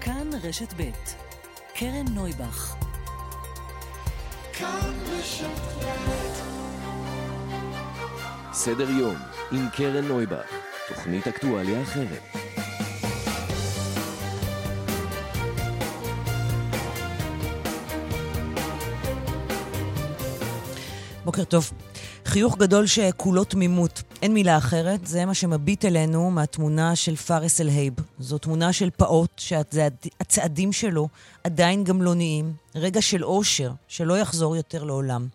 כאן רשת ב' קרן נויבך סדר יום עם קרן נויבך, תוכנית אקטואליה אחרת. בוקר טוב. חיוך גדול שכולו תמימות. אין מילה אחרת, זה מה שמביט אלינו מהתמונה של פארס אל-הייב. זו תמונה של פעוט שהצעדים שלו עדיין גמלוניים, רגע של אושר שלא יחזור יותר לעולם.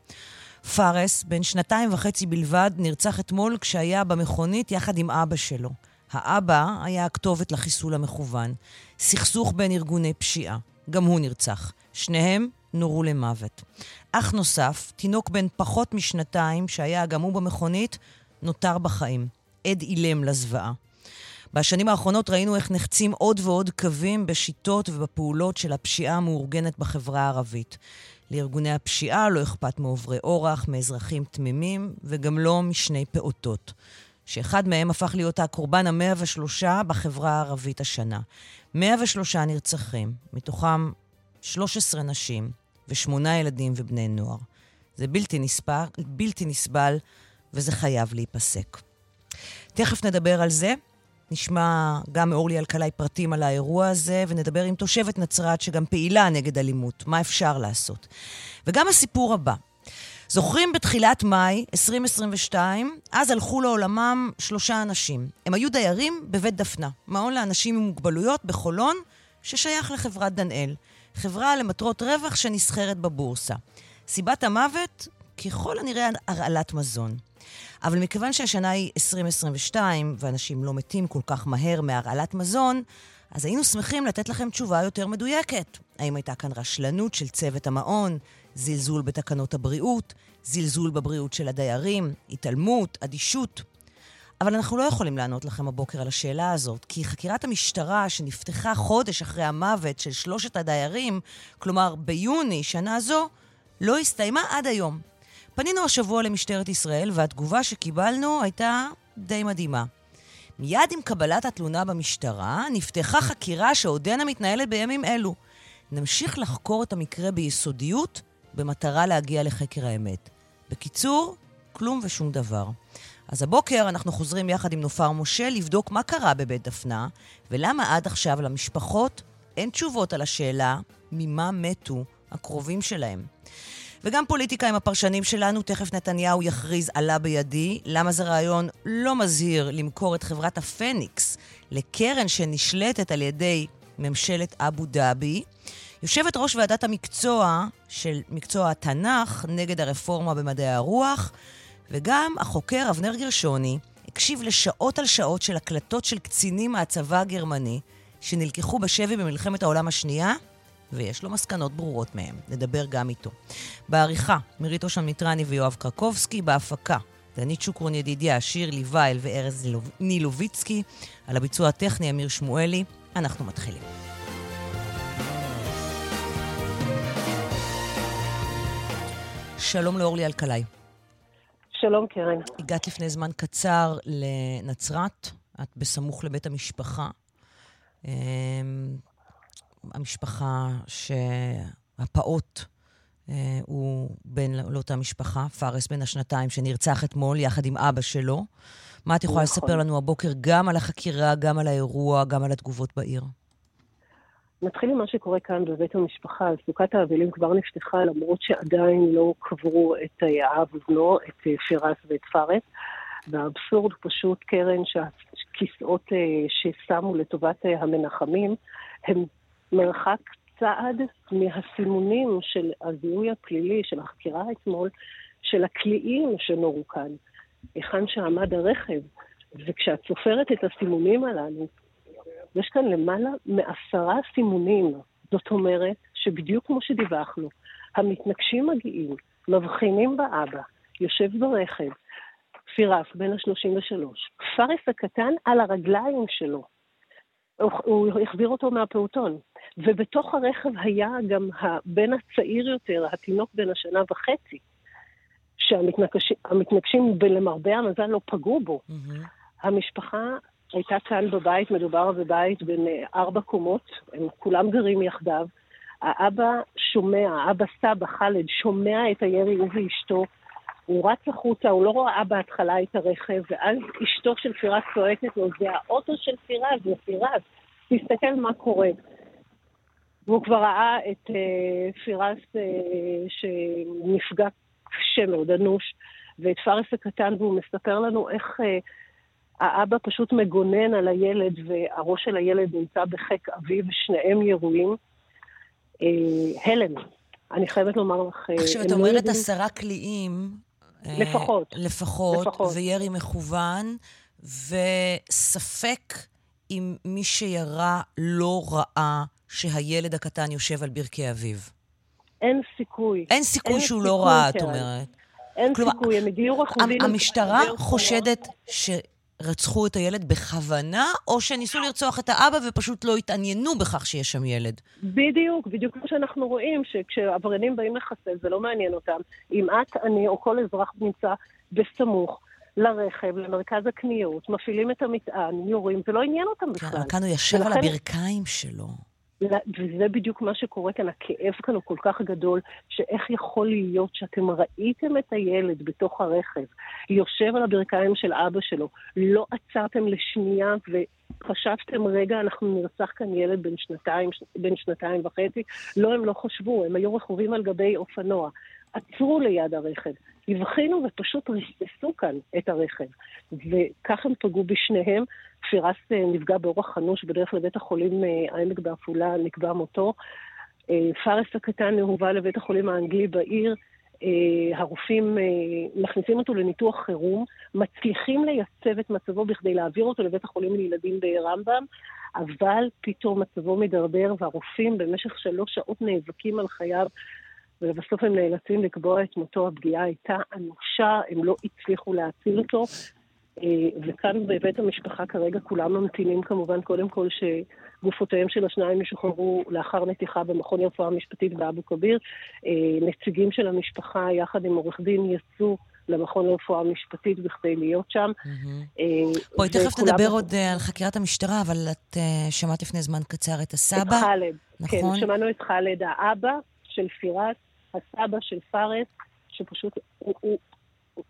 פארס, בן שנתיים וחצי בלבד, נרצח אתמול כשהיה במכונית יחד עם אבא שלו. האבא היה הכתובת לחיסול המכוון. סכסוך בין ארגוני פשיעה. גם הוא נרצח. שניהם נורו למוות. אח נוסף, תינוק בן פחות משנתיים, שהיה גם הוא במכונית, נותר בחיים. עד אילם לזוועה. בשנים האחרונות ראינו איך נחצים עוד ועוד קווים בשיטות ובפעולות של הפשיעה המאורגנת בחברה הערבית. לארגוני הפשיעה לא אכפת מעוברי אורח, מאזרחים תמימים, וגם לא משני פעוטות. שאחד מהם הפך להיות הקורבן המאה ושלושה בחברה הערבית השנה. 103 נרצחים, מתוכם 13 נשים, ושמונה ילדים ובני נוער. זה בלתי נסבל, בלתי נסבל, וזה חייב להיפסק. תכף נדבר על זה. נשמע גם מאורלי אלקלעי פרטים על האירוע הזה, ונדבר עם תושבת נצרת שגם פעילה נגד אלימות, מה אפשר לעשות. וגם הסיפור הבא. זוכרים בתחילת מאי 2022, אז הלכו לעולמם שלושה אנשים. הם היו דיירים בבית דפנה, מעון לאנשים עם מוגבלויות בחולון, ששייך לחברת דנאל. חברה למטרות רווח שנסחרת בבורסה. סיבת המוות, ככל הנראה הרעלת מזון. אבל מכיוון שהשנה היא 2022, ואנשים לא מתים כל כך מהר מהרעלת מזון, אז היינו שמחים לתת לכם תשובה יותר מדויקת. האם הייתה כאן רשלנות של צוות המעון, זלזול בתקנות הבריאות, זלזול בבריאות של הדיירים, התעלמות, אדישות? אבל אנחנו לא יכולים לענות לכם הבוקר על השאלה הזאת, כי חקירת המשטרה שנפתחה חודש אחרי המוות של שלושת הדיירים, כלומר ביוני שנה זו, לא הסתיימה עד היום. פנינו השבוע למשטרת ישראל, והתגובה שקיבלנו הייתה די מדהימה. מיד עם קבלת התלונה במשטרה, נפתחה חקירה שעודנה מתנהלת בימים אלו. נמשיך לחקור את המקרה ביסודיות, במטרה להגיע לחקר האמת. בקיצור, כלום ושום דבר. אז הבוקר אנחנו חוזרים יחד עם נופר משה לבדוק מה קרה בבית דפנה, ולמה עד עכשיו למשפחות אין תשובות על השאלה ממה מתו הקרובים שלהם. וגם פוליטיקה עם הפרשנים שלנו, תכף נתניהו יכריז עלה בידי, למה זה רעיון לא מזהיר למכור את חברת הפניקס לקרן שנשלטת על ידי ממשלת אבו דאבי. יושבת ראש ועדת המקצוע של מקצוע התנ"ך נגד הרפורמה במדעי הרוח, וגם החוקר אבנר גרשוני הקשיב לשעות על שעות של הקלטות של קצינים מהצבא הגרמני שנלקחו בשבי במלחמת העולם השנייה, ויש לו מסקנות ברורות מהם. נדבר גם איתו. בעריכה, מירית אושן מיטרני ויואב קרקובסקי, בהפקה, דנית שוקרון ידידיה, שיר ליבייל וארז נילוביצקי, על הביצוע הטכני אמיר שמואלי. אנחנו מתחילים. שלום לאורלי אלקלעי. שלום, קרן. הגעת לפני זמן קצר לנצרת, את בסמוך לבית המשפחה. אמ, המשפחה שהפעוט אה, הוא בן לאותה משפחה, פארס בן השנתיים, שנרצח אתמול יחד עם אבא שלו. מה את יכולה נכון. לספר לנו הבוקר גם על החקירה, גם על האירוע, גם על התגובות בעיר? נתחיל עם מה שקורה כאן בבית המשפחה. סוכת האבלים כבר נפתחה, למרות שעדיין לא קברו את האב ובנו, את אה, פרס ואת פארס. והאבסורד פשוט, קרן, שהכיסאות אה, ששמו לטובת אה, המנחמים, הם מרחק צעד מהסימונים של הזיהוי הפלילי, של החקירה אתמול, של הקליעים שנורו כאן, היכן שעמד הרכב. וכשאת סופרת את הסימונים הללו, יש כאן למעלה מעשרה סימונים. זאת אומרת שבדיוק כמו שדיווחנו, המתנגשים מגיעים, מבחינים באבא, יושב ברכב, פירף בן ה-33, פארס הקטן על הרגליים שלו. הוא, הוא החזיר אותו מהפעוטון. ובתוך הרכב היה גם הבן הצעיר יותר, התינוק בן השנה וחצי, שהמתנגשים, ולמרבה המזל לא פגעו בו. Mm-hmm. המשפחה הייתה כאן בבית, מדובר בבית בין אה, ארבע קומות, הם כולם גרים יחדיו. האבא שומע, האבא סבא חאלד שומע את הירי, הוא ואשתו. הוא רץ החוצה, הוא לא ראה בהתחלה את הרכב, ואז אשתו של פירס צועקת לו, זה האוטו של פירס, זה פירס, תסתכל מה קורה. והוא כבר ראה את uh, פירס uh, שנפגע קשה מאוד, אנוש, ואת פארס הקטן, והוא מספר לנו איך uh, האבא פשוט מגונן על הילד, והראש של הילד נמצא בחיק אביו, שניהם ירויים. Uh, הלם, אני חייבת לומר לך... עכשיו, את לא אומרת. עשרה קליעים. לפחות. לפחות. לפחות, וירי מכוון, וספק אם מי שירה לא ראה שהילד הקטן יושב על ברכי אביו. אין סיכוי. אין סיכוי אין שהוא לא סיכוי לא ראה, את אומרת. אין כלומר, סיכוי, הם הגיעו רחובים... המשטרה חושדת שרצחו את הילד בכוונה, או שניסו לרצוח את האבא ופשוט לא התעניינו בכך שיש שם ילד? בדיוק, בדיוק כמו שאנחנו רואים, שכשעבריינים באים לחסל, זה לא מעניין אותם. אם את, אני או כל אזרח נמצא בסמוך, לרכב, למרכז הקניות, מפעילים את המטען, יורים, זה לא עניין אותם כן, בכלל. כאן הוא יושב ולכן... על הברכיים שלו. וזה בדיוק מה שקורה כאן, הכאב כאן הוא כל כך גדול, שאיך יכול להיות שאתם ראיתם את הילד בתוך הרכב, יושב על הברכיים של אבא שלו, לא עצרתם לשנייה וחשבתם, רגע, אנחנו נרצח כאן ילד בן שנתיים, בן שנתיים וחצי? לא, הם לא חשבו, הם היו רכובים על גבי אופנוע. עצרו ליד הרכב, הבחינו ופשוט ריססו כאן את הרכב. וכך הם פגעו בשניהם. פירס אה, נפגע באורח חנוש בדרך לבית החולים אה, העמק בעפולה, נקבע מותו. אה, פארס הקטן הובא לבית החולים האנגלי בעיר. הרופאים מכניסים אותו לניתוח חירום, מצליחים לייצב את מצבו בכדי להעביר אותו לבית החולים לילדים ברמב"ם, אבל פתאום מצבו מידרדר והרופאים במשך שלוש שעות נאבקים על חייו ולבסוף הם נאלצים לקבוע את מותו. הפגיעה הייתה אנושה, הם לא הצליחו להציל אותו. אה, וכאן בבית המשפחה כרגע כולם ממתינים כמובן קודם כל שגופותיהם של השניים ישוחררו לאחר נתיחה במכון לרפואה משפטית באבו כביר. אה, נציגים של המשפחה יחד עם עורך דין יצאו למכון לרפואה משפטית בכדי להיות שם. אה, בואי, תכף נדבר עוד על חקירת המשטרה, אבל את שמעת לפני זמן קצר את הסבא. את חאלד, כן, נכון? כן, שמענו את חאלד, האבא של פירס, הסבא של פארס, שפשוט, הוא, הוא,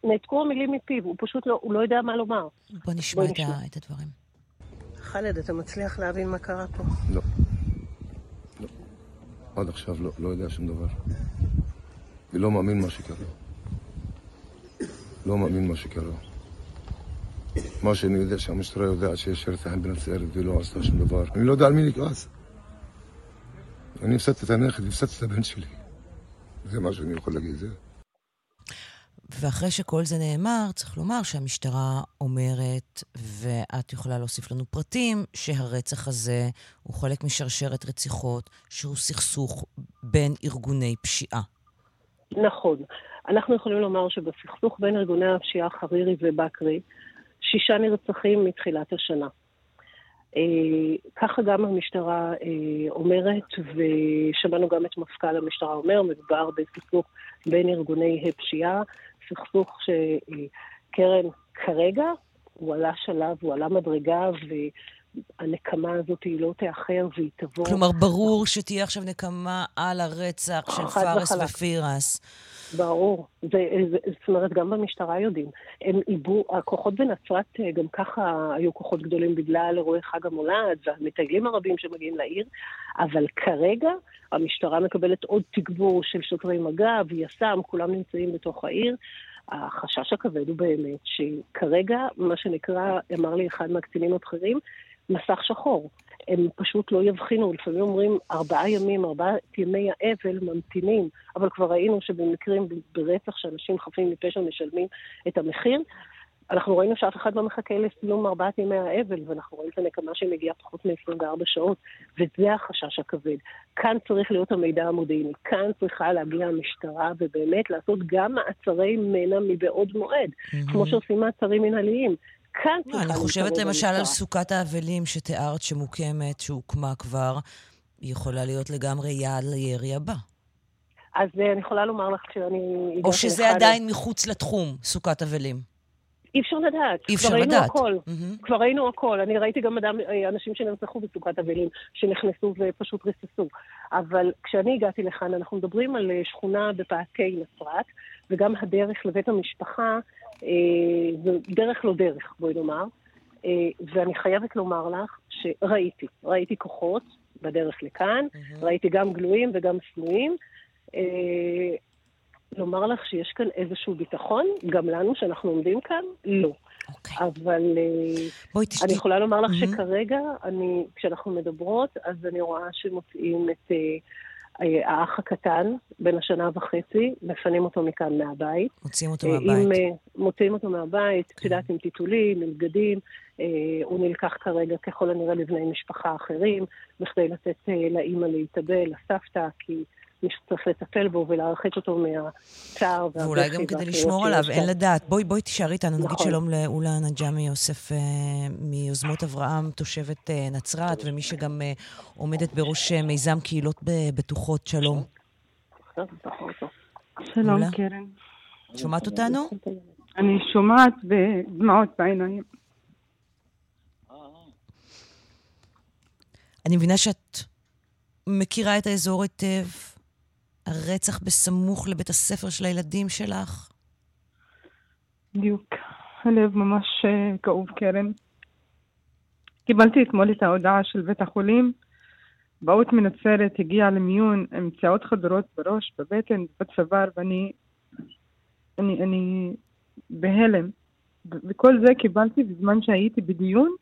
נעתקו המילים מפיו, הוא פשוט לא, הוא לא יודע מה לומר. בוא נשמע, בוא נשמע. את הדברים. חאלד, אתה מצליח להבין מה קרה פה? לא. לא. עד עכשיו לא, לא יודע שום דבר. אני לא מאמין מה שקרה. לא מאמין מה שקרה. מה שאני יודע שהמשטרה יודעת שיש רצח בנצרת ולא עשתה שום דבר. אני לא יודע על מי לכעס. אני הפסדתי את הנכד, הפסדתי את הבן שלי. זה מה שאני יכול להגיד, זהו. ואחרי שכל זה נאמר, צריך לומר שהמשטרה אומרת, ואת יכולה להוסיף לנו פרטים, שהרצח הזה הוא חלק משרשרת רציחות, שהוא סכסוך בין ארגוני פשיעה. נכון. אנחנו יכולים לומר שבסכסוך בין ארגוני הפשיעה חרירי ובקרי, שישה נרצחים מתחילת השנה. אה, ככה גם המשטרה אה, אומרת, ושמענו גם את מפכ"ל המשטרה אומר, מדובר בסכסוך בין ארגוני הפשיעה, סכסוך שקרן כרגע, הוא עלה שלב, הוא עלה מדרגה, והנקמה הזאת היא לא תאחר והיא תבוא. כלומר, ברור שתהיה עכשיו נקמה על הרצח של פארס ופירס. ברור. זה, זה, זאת אומרת, גם במשטרה יודעים. הם עיבו, הכוחות בנצרת אה, גם ככה היו כוחות גדולים בגלל אירועי חג המולד והמטיילים הרבים שמגיעים לעיר, אבל כרגע המשטרה מקבלת עוד תגבור של שוטרי מג"ב, יס"מ, כולם נמצאים בתוך העיר. החשש הכבד הוא באמת שכרגע, מה שנקרא, אמר לי אחד מהקצינים הבכירים, מסך שחור. הם פשוט לא יבחינו, לפעמים אומרים ארבעה ימים, ארבעת ימי האבל ממתינים, אבל כבר ראינו שבמקרים ברצח שאנשים חפים מפשע משלמים את המחיר. אנחנו ראינו שאף אחד לא מחכה לסיום ארבעת ימי האבל, ואנחנו רואים את הנקמה שמגיעה פחות מ-24 שעות, וזה החשש הכבד. כאן צריך להיות המידע המודיעיני, כאן צריכה להגיע המשטרה, ובאמת לעשות גם מעצרי מנע מבעוד מועד, mm-hmm. כמו שעושים מעצרים מנהליים. כאן צריכה אני חושבת למשל על סוכת האבלים שתיארת שמוקמת, שהוקמה כבר, היא יכולה להיות לגמרי יעד לירי הבא. אז אה, אני יכולה לומר לך שאני... או שזה עדיין מחוץ לתחום, סוכת אבלים. אי אפשר לדעת. אי אפשר כבר ראינו לדעת. הכל. מהמם. כבר ראינו הכל. אני ראיתי גם אדם, אה, אנשים שנרצחו בסוכת אבלים, שנכנסו ופשוט ריססו. אבל כשאני הגעתי לכאן, אנחנו מדברים על אה, שכונה בפאתי נצרת, וגם הדרך לבית המשפחה, זו דרך לא דרך, בואי נאמר. אה, ואני חייבת לומר לך שראיתי, ראיתי כוחות בדרך לכאן, ראיתי גם גלויים וגם סמויים. אה, לומר לך שיש כאן איזשהו ביטחון, גם לנו שאנחנו עומדים כאן? לא. אוקיי. אבל אה, בואי אני תשתי. יכולה לומר לך מהמם. שכרגע, אני, כשאנחנו מדברות, אז אני רואה שמוצאים את אה, אה, האח הקטן, בן השנה וחצי, מפנים אותו מכאן מהבית. מוציאים אותו אה, מהבית. כן. עם, אה, מוציאים אותו מהבית, את יודעת, עם טיטולים, עם בגדים. אה, הוא נלקח כרגע ככל הנראה לבני משפחה אחרים, בכדי לתת לאימא להתאבל, לסבתא, כי שצריך לטפל בו ולהרחיק אותו מהצער והבכי. ואולי גם כדי לשמור עליו, אין. לדעת. בואי, בואי תישארי איתנו, נגיד נכון. שלום לאולה נג'מי יוסף אה, מיוזמות אברהם, תושבת אה, נצרת, ומי שגם אה, עומדת בראש מיזם קהילות ב- בטוחות. שלום. שלום. קרן. שומעת אותנו? אני שומעת בדמעות בעיניים. אני מבינה שאת מכירה את האזור היטב. הרצח בסמוך לבית הספר של הילדים שלך. בדיוק. הלב ממש אה, כאוב, קרן. קיבלתי אתמול את ההודעה של בית החולים. באות מנצרת הגיעה למיון עם פציעות חדרות בראש, בבטן, בצוואר, ואני אני, אני בהלם. וכל זה קיבלתי בזמן שהייתי בדיון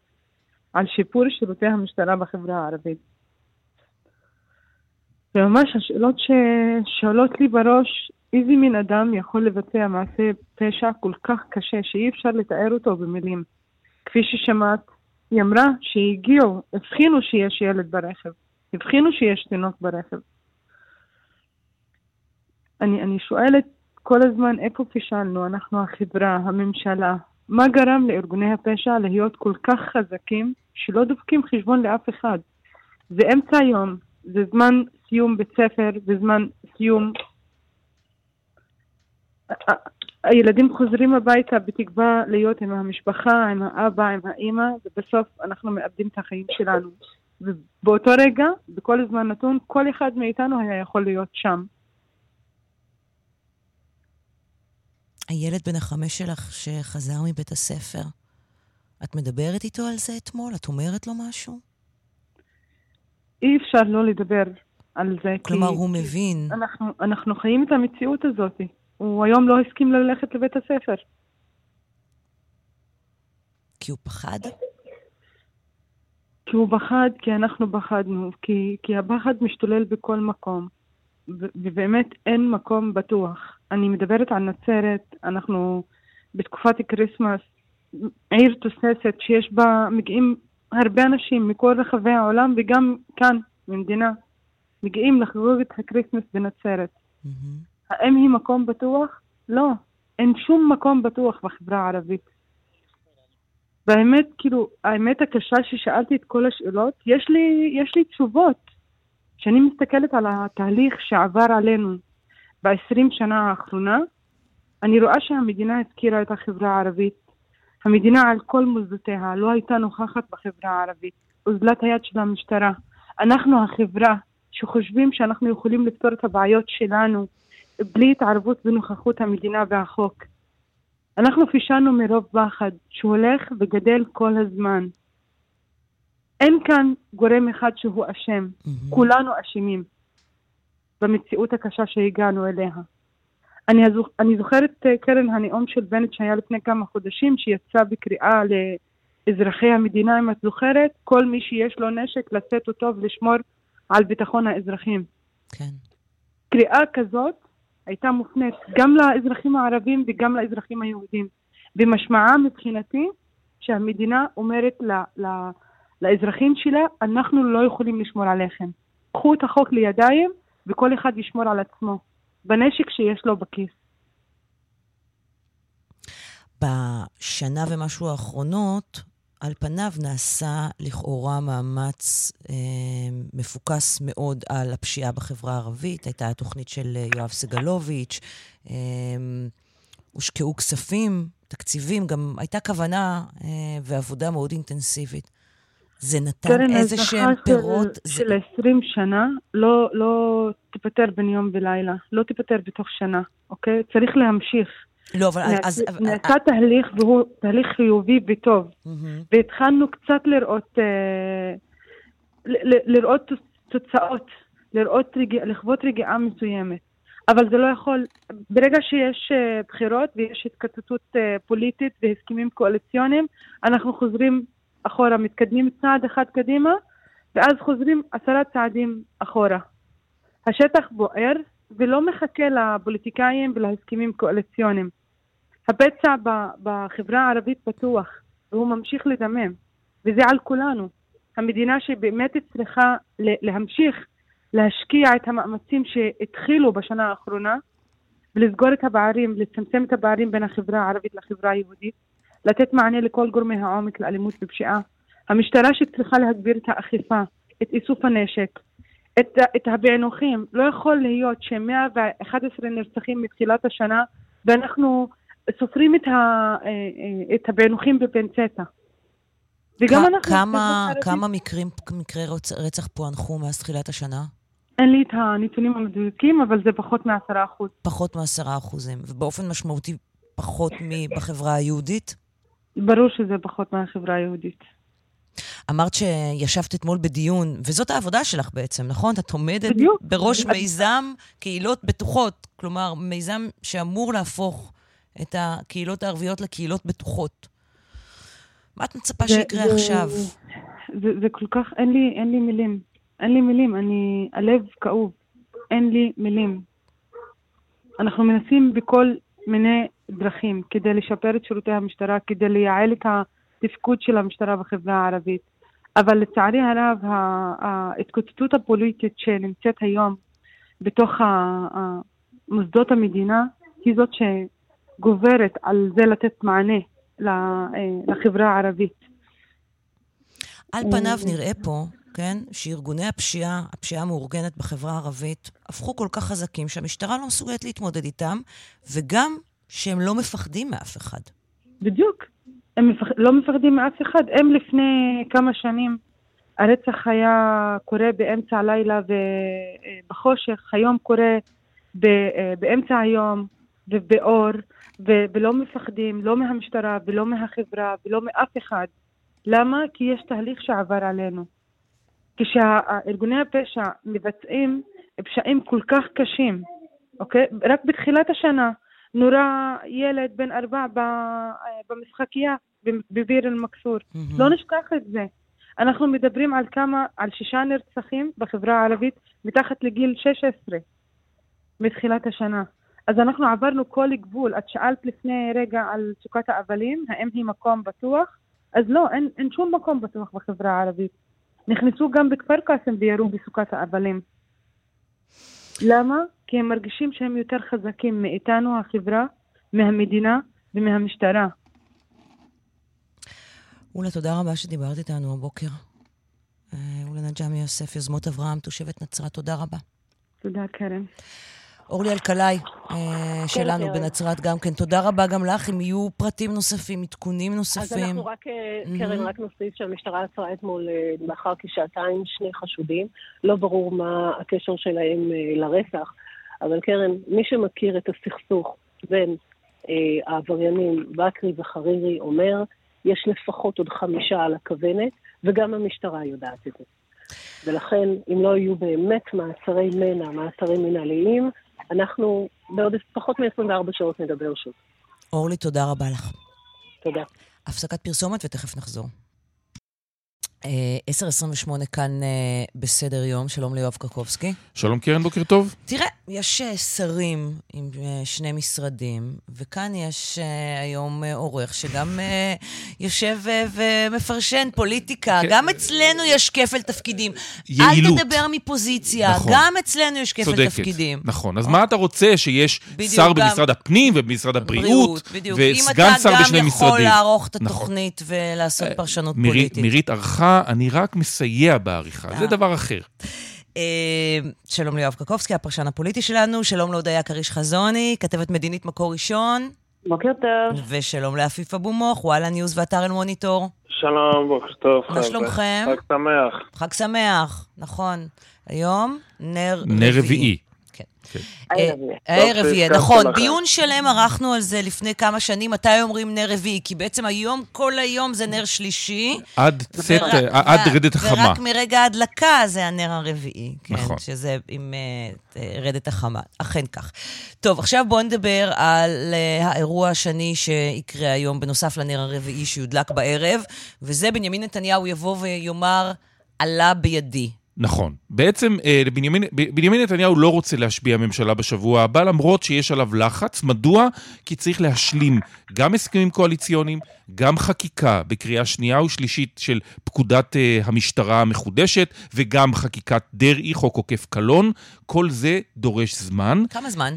על שיפור שירותי המשטרה בחברה הערבית. וממש השאלות ששואלות לי בראש, איזה מין אדם יכול לבצע מעשה פשע כל כך קשה שאי אפשר לתאר אותו במילים. כפי ששמעת, היא אמרה שהגיעו, הבחינו שיש ילד ברכב, הבחינו שיש תינוק ברכב. אני, אני שואלת כל הזמן איפה פישלנו, אנחנו החברה, הממשלה, מה גרם לארגוני הפשע להיות כל כך חזקים שלא דופקים חשבון לאף אחד? זה אמצע היום, זה זמן סיום בית ספר, זה זמן סיום... הילדים חוזרים הביתה בתקווה להיות עם המשפחה, עם האבא, עם האימא, ובסוף אנחנו מאבדים את החיים שלנו. ובאותו רגע, בכל זמן נתון, כל אחד מאיתנו היה יכול להיות שם. הילד בן החמש שלך שחזר מבית הספר, את מדברת איתו על זה אתמול? את אומרת לו משהו? אי אפשר לא לדבר על זה. כלומר, כי, הוא מבין. אנחנו, אנחנו חיים את המציאות הזאת. הוא היום לא הסכים ללכת לבית הספר. כי הוא פחד? כי הוא פחד, כי אנחנו פחדנו, כי, כי הפחד משתולל בכל מקום. ובאמת אין מקום בטוח. אני מדברת על נצרת, אנחנו בתקופת כריסמס, עיר תוססת שיש בה, מגיעים הרבה אנשים מכל רחבי העולם וגם כאן, במדינה, מגיעים לחגוג את הכריסמס בנצרת. האם היא מקום בטוח? לא. אין שום מקום בטוח בחברה הערבית. והאמת, כאילו, האמת הקשה ששאלתי את כל השאלות, יש לי, יש לי תשובות. כשאני מסתכלת על התהליך שעבר עלינו ב-20 שנה האחרונה, אני רואה שהמדינה הפקירה את החברה הערבית. המדינה על כל מוסדותיה לא הייתה נוכחת בחברה הערבית. אוזלת היד של המשטרה. אנחנו החברה שחושבים שאנחנו יכולים לפתור את הבעיות שלנו בלי התערבות ונוכחות המדינה והחוק. אנחנו פישלנו מרוב פחד שהולך וגדל כל הזמן. אין כאן גורם אחד שהוא אשם, מהמם. כולנו אשמים במציאות הקשה שהגענו אליה. אני, הזוכ... אני זוכרת, אה, קרן, הנאום של בנט שהיה לפני כמה חודשים, שיצא בקריאה לאזרחי המדינה, אם את זוכרת, כל מי שיש לו נשק לשאת אותו ולשמור על ביטחון האזרחים. כן. קריאה כזאת הייתה מופנית גם לאזרחים הערבים וגם לאזרחים היהודים. ומשמעה מבחינתי שהמדינה אומרת ל, ל, לאזרחים שלה, אנחנו לא יכולים לשמור עליכם. קחו את החוק לידיים וכל אחד ישמור על עצמו, בנשק שיש לו בכיס. בשנה ומשהו האחרונות, על פניו נעשה לכאורה מאמץ אה, מפוקס מאוד על הפשיעה בחברה הערבית. הייתה התוכנית של אה, יואב סגלוביץ', אה, הושקעו כספים, תקציבים, גם הייתה כוונה אה, ועבודה מאוד אינטנסיבית. זה נתן איזה שהם פירות. של, זה... של 20 שנה לא, לא תיפטר בין יום ולילה, לא תיפטר בתוך שנה, אוקיי? צריך להמשיך. לא, אבל נעשה, אז... נעשה תהליך והוא תהליך חיובי וטוב. Mm-hmm. והתחלנו קצת לראות, אה, ל, לראות תוצאות, לראות, רגיע, לחוות רגיעה מסוימת. אבל זה לא יכול, ברגע שיש אה, בחירות ויש התקצצות אה, פוליטית והסכמים קואליציוניים, אנחנו חוזרים אחורה, מתקדמים צעד אחד קדימה, ואז חוזרים עשרה צעדים אחורה. השטח בוער ולא מחכה לפוליטיקאים ולהסכמים קואליציוניים. הפצע בחברה הערבית פתוח, והוא ממשיך לדמם, וזה על כולנו. המדינה שבאמת צריכה להמשיך להשקיע את המאמצים שהתחילו בשנה האחרונה ולסגור את הפערים, לצמצם את הפערים בין החברה הערבית לחברה היהודית, לתת מענה לכל גורמי העומק לאלימות ופשיעה. המשטרה שצריכה להגביר את האכיפה, את איסוף הנשק, את, את הפענוחים. לא יכול להיות ש-111 נרצחים מתחילת השנה ואנחנו סופרים את, ה, אה, אה, את הפענוחים בפנצטה. וגם אנחנו... כמה, כמה מקרים, מקרי רצח פוענחו מאז תחילת השנה? אין לי את הנתונים המדויקים, אבל זה פחות מעשרה אחוז. פחות מעשרה אחוזים, ובאופן משמעותי פחות מבחברה היהודית? ברור שזה פחות מהחברה היהודית. אמרת שישבת אתמול בדיון, וזאת העבודה שלך בעצם, נכון? את עומדת בדיוק. בראש מיזם קהילות בטוחות. כלומר, מיזם שאמור להפוך את הקהילות הערביות לקהילות בטוחות. מה את מצפה זה, שיקרה זה, עכשיו? זה, זה כל כך, אין לי, אין לי מילים. אין לי מילים, אני, הלב כאוב. אין לי מילים. אנחנו מנסים בכל מיני דרכים כדי לשפר את שירותי המשטרה, כדי לייעל את התפקוד של המשטרה בחברה הערבית. אבל לצערי הרב, ההתקוטטות הפוליטית שנמצאת היום בתוך מוסדות המדינה היא זאת שגוברת על זה לתת מענה אה, לחברה הערבית. על פניו נראה פה כן? שארגוני הפשיעה, הפשיעה המאורגנת בחברה הערבית, הפכו כל כך חזקים שהמשטרה לא מסוגלת להתמודד איתם, וגם שהם לא מפחדים מאף אחד. בדיוק. הם מפח... לא מפחדים מאף אחד. הם לפני כמה שנים, הרצח היה קורה באמצע הלילה ובחושך, היום קורה ב... באמצע היום ובאור, ו... ולא מפחדים, לא מהמשטרה ולא מהחברה ולא מאף אחד. למה? כי יש תהליך שעבר עלינו. כשארגוני הפשע מבצעים פשעים כל כך קשים, אוקיי? רק בתחילת השנה נורה ילד בן ארבע במשחקייה בביר אל-מכסור. Mm-hmm. לא נשכח את זה. אנחנו מדברים על כמה, על שישה נרצחים בחברה הערבית מתחת לגיל 16 מתחילת השנה. אז אנחנו עברנו כל גבול. את שאלת לפני רגע על סוכת האבלים, האם היא מקום בטוח? אז לא, אין, אין שום מקום בטוח בחברה הערבית. נכנסו גם בכפר קאסם וירו בסוכת האבלים. למה? כי הם מרגישים שהם יותר חזקים מאיתנו, החברה, מהמדינה ומהמשטרה. אולה, תודה רבה שדיברת איתנו הבוקר. אה, אולה נג'מי יוסף, יוזמות אברהם, תושבת נצרת, תודה רבה. תודה, קרן. אורלי אלקלעי אה, כן, שלנו כן, בנצרת גם כן. תודה רבה גם לך, אם יהיו פרטים נוספים, עדכונים נוספים. אז אנחנו רק, mm-hmm. קרן, רק נוסיף שהמשטרה עצרה אתמול לאחר כשעתיים שני חשודים. לא ברור מה הקשר שלהם לרצח, אבל קרן, מי שמכיר את הסכסוך בין אה, העבריינים בכרי וחרירי אומר, יש לפחות עוד חמישה על הכוונת, וגם המשטרה יודעת את זה. ולכן, אם לא יהיו באמת מעצרי מנע, מעצרים מנהליים, אנחנו בעוד פחות מ-24 שעות נדבר שוב. אורלי, תודה רבה לך. תודה. הפסקת פרסומת ותכף נחזור. 10.28 אה, כאן אה, בסדר יום, שלום ליואב קרקובסקי. שלום קרן, בוקר טוב. תראה, יש אה, שרים עם שני משרדים, וכאן יש היום עורך שגם יושב ומפרשן פוליטיקה. כן. גם אצלנו יש כפל תפקידים. יעילות. אל תדבר מפוזיציה, נכון. גם אצלנו יש כפל צודקת. תפקידים. נכון, אז מה אתה רוצה? שיש שר. במשרד הפנים ובמשרד הבריאות, בריאות, וסגן שר בשני משרדים. אם אתה גם יכול לערוך את נכון. התוכנית. ולעשות פרשנות פוליטית. מירית ערכה אני רק מסייע בעריכה, זה אה. דבר אחר. אה, שלום ליואב קרקובסקי, הפרשן הפוליטי שלנו, שלום להודיה קריש חזוני, כתבת מדינית מקור ראשון. בוקר טוב. ושלום לעפיף אבו מוך, וואלה ניוז ואתר אל-מוניטור. שלום, בוקר טוב. מה שלומכם? חג שמח. חג שמח, נכון. היום נר רביעי. נר רביעי. כן. כן. הערב יהיה, נכון. דיון שלם ערכנו על זה לפני כמה שנים, מתי אומרים נר רביעי, כי בעצם היום, כל היום זה נר שלישי. עד צאת, עד רדת החמה. ורק מרגע ההדלקה זה הנר הרביעי. כן, נכון. שזה עם אה, רדת החמה. אכן כך. טוב, עכשיו בואו נדבר על אה, האירוע השני שיקרה היום, בנוסף לנר הרביעי שיודלק בערב, וזה בנימין נתניהו יבוא ויאמר, עלה בידי. נכון. בעצם אה, בנימין, בנימין נתניהו לא רוצה להשביע ממשלה בשבוע הבא, למרות שיש עליו לחץ. מדוע? כי צריך להשלים גם הסכמים קואליציוניים, גם חקיקה בקריאה שנייה ושלישית של פקודת אה, המשטרה המחודשת, וגם חקיקת דרעי, חוק עוקף קלון. כל זה דורש זמן. כמה זמן?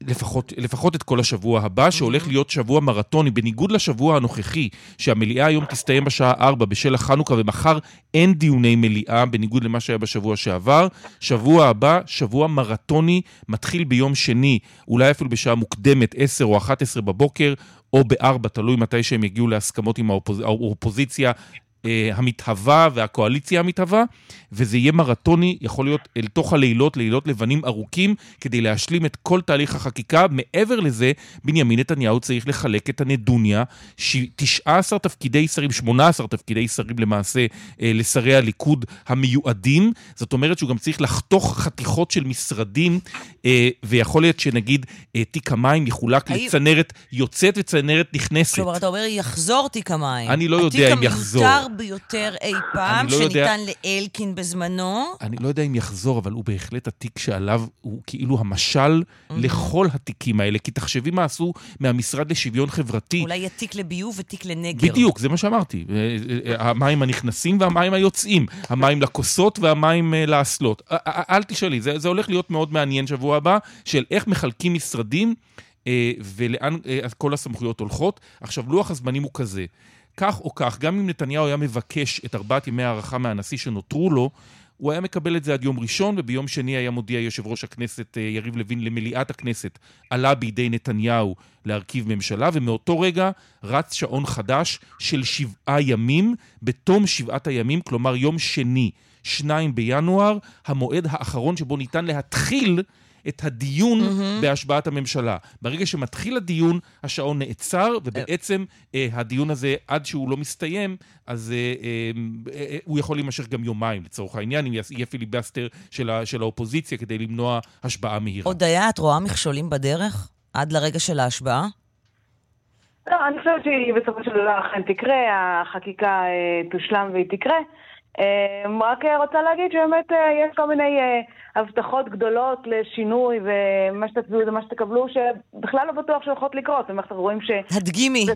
לפחות, לפחות את כל השבוע הבא, שהולך להיות שבוע מרתוני, בניגוד לשבוע הנוכחי, שהמליאה היום תסתיים בשעה 4 בשל החנוכה, ומחר אין דיוני מליאה, בניגוד למה שהיה בשבוע שעבר. שבוע הבא, שבוע מרתוני, מתחיל ביום שני, אולי אפילו בשעה מוקדמת, 10 או 11 בבוקר, או ב-4, תלוי מתי שהם יגיעו להסכמות עם האופוז... האופוזיציה המתהווה והקואליציה המתהווה, וזה יהיה מרתוני, יכול להיות אל תוך הלילות, לילות לבנים ארוכים, כדי להשלים את כל תהליך החקיקה. מעבר לזה, בנימין נתניהו צריך לחלק את הנדוניה, 19 תפקידי שרים, 18 תפקידי שרים למעשה, אה, לשרי הליכוד המיועדים. זאת אומרת שהוא גם צריך לחתוך חתיכות של משרדים, אה, ויכול להיות שנגיד תיק המים יחולק האם... לצנרת יוצאת וצנרת נכנסת. כלומר, אתה אומר, יחזור תיק המים. אני לא יודע אם יחזור. ביותר אי פעם, לא שניתן יודע... לאלקין בזמנו. אני לא יודע אם יחזור, אבל הוא בהחלט התיק שעליו, הוא כאילו המשל mm-hmm. לכל התיקים האלה. כי תחשבי מה עשו מהמשרד לשוויון חברתי. אולי יהיה תיק לביוב ותיק לנגר. בדיוק, זה מה שאמרתי. אה, אה, אה, המים הנכנסים והמים היוצאים. המים לכוסות והמים לאסלות. אל תשאלי, זה, זה הולך להיות מאוד מעניין שבוע הבא, של איך מחלקים משרדים. ולאן כל הסמכויות הולכות. עכשיו, לוח הזמנים הוא כזה. כך או כך, גם אם נתניהו היה מבקש את ארבעת ימי ההארכה מהנשיא שנותרו לו, הוא היה מקבל את זה עד יום ראשון, וביום שני היה מודיע יושב ראש הכנסת אה, יריב לוין למליאת הכנסת, עלה בידי נתניהו להרכיב ממשלה, ומאותו רגע רץ שעון חדש של שבעה ימים, בתום שבעת הימים, כלומר יום שני, שניים בינואר, המועד האחרון שבו ניתן להתחיל את הדיון mm-hmm. בהשבעת הממשלה. ברגע שמתחיל הדיון, השעון נעצר, ובעצם אה, הדיון הזה, עד שהוא לא מסתיים, אז אה, אה, אה, הוא יכול להימשך גם יומיים, לצורך העניין, אם יהיה פיליבסטר של, של האופוזיציה כדי למנוע השבעה מהירה. הודיה, את רואה מכשולים בדרך עד לרגע של ההשבעה? לא, אני חושבת שהיא בסופו של דבר אכן תקרה, החקיקה אה, תושלם והיא תקרה. אמ, רק רוצה להגיד שבאמת אה, יש כל מיני אה, הבטחות גדולות לשינוי, ומה שתצביעו זה מה שתקבלו, שבכלל לא בטוח שהולכות לקרות. אנחנו רואים ש... הדגימי,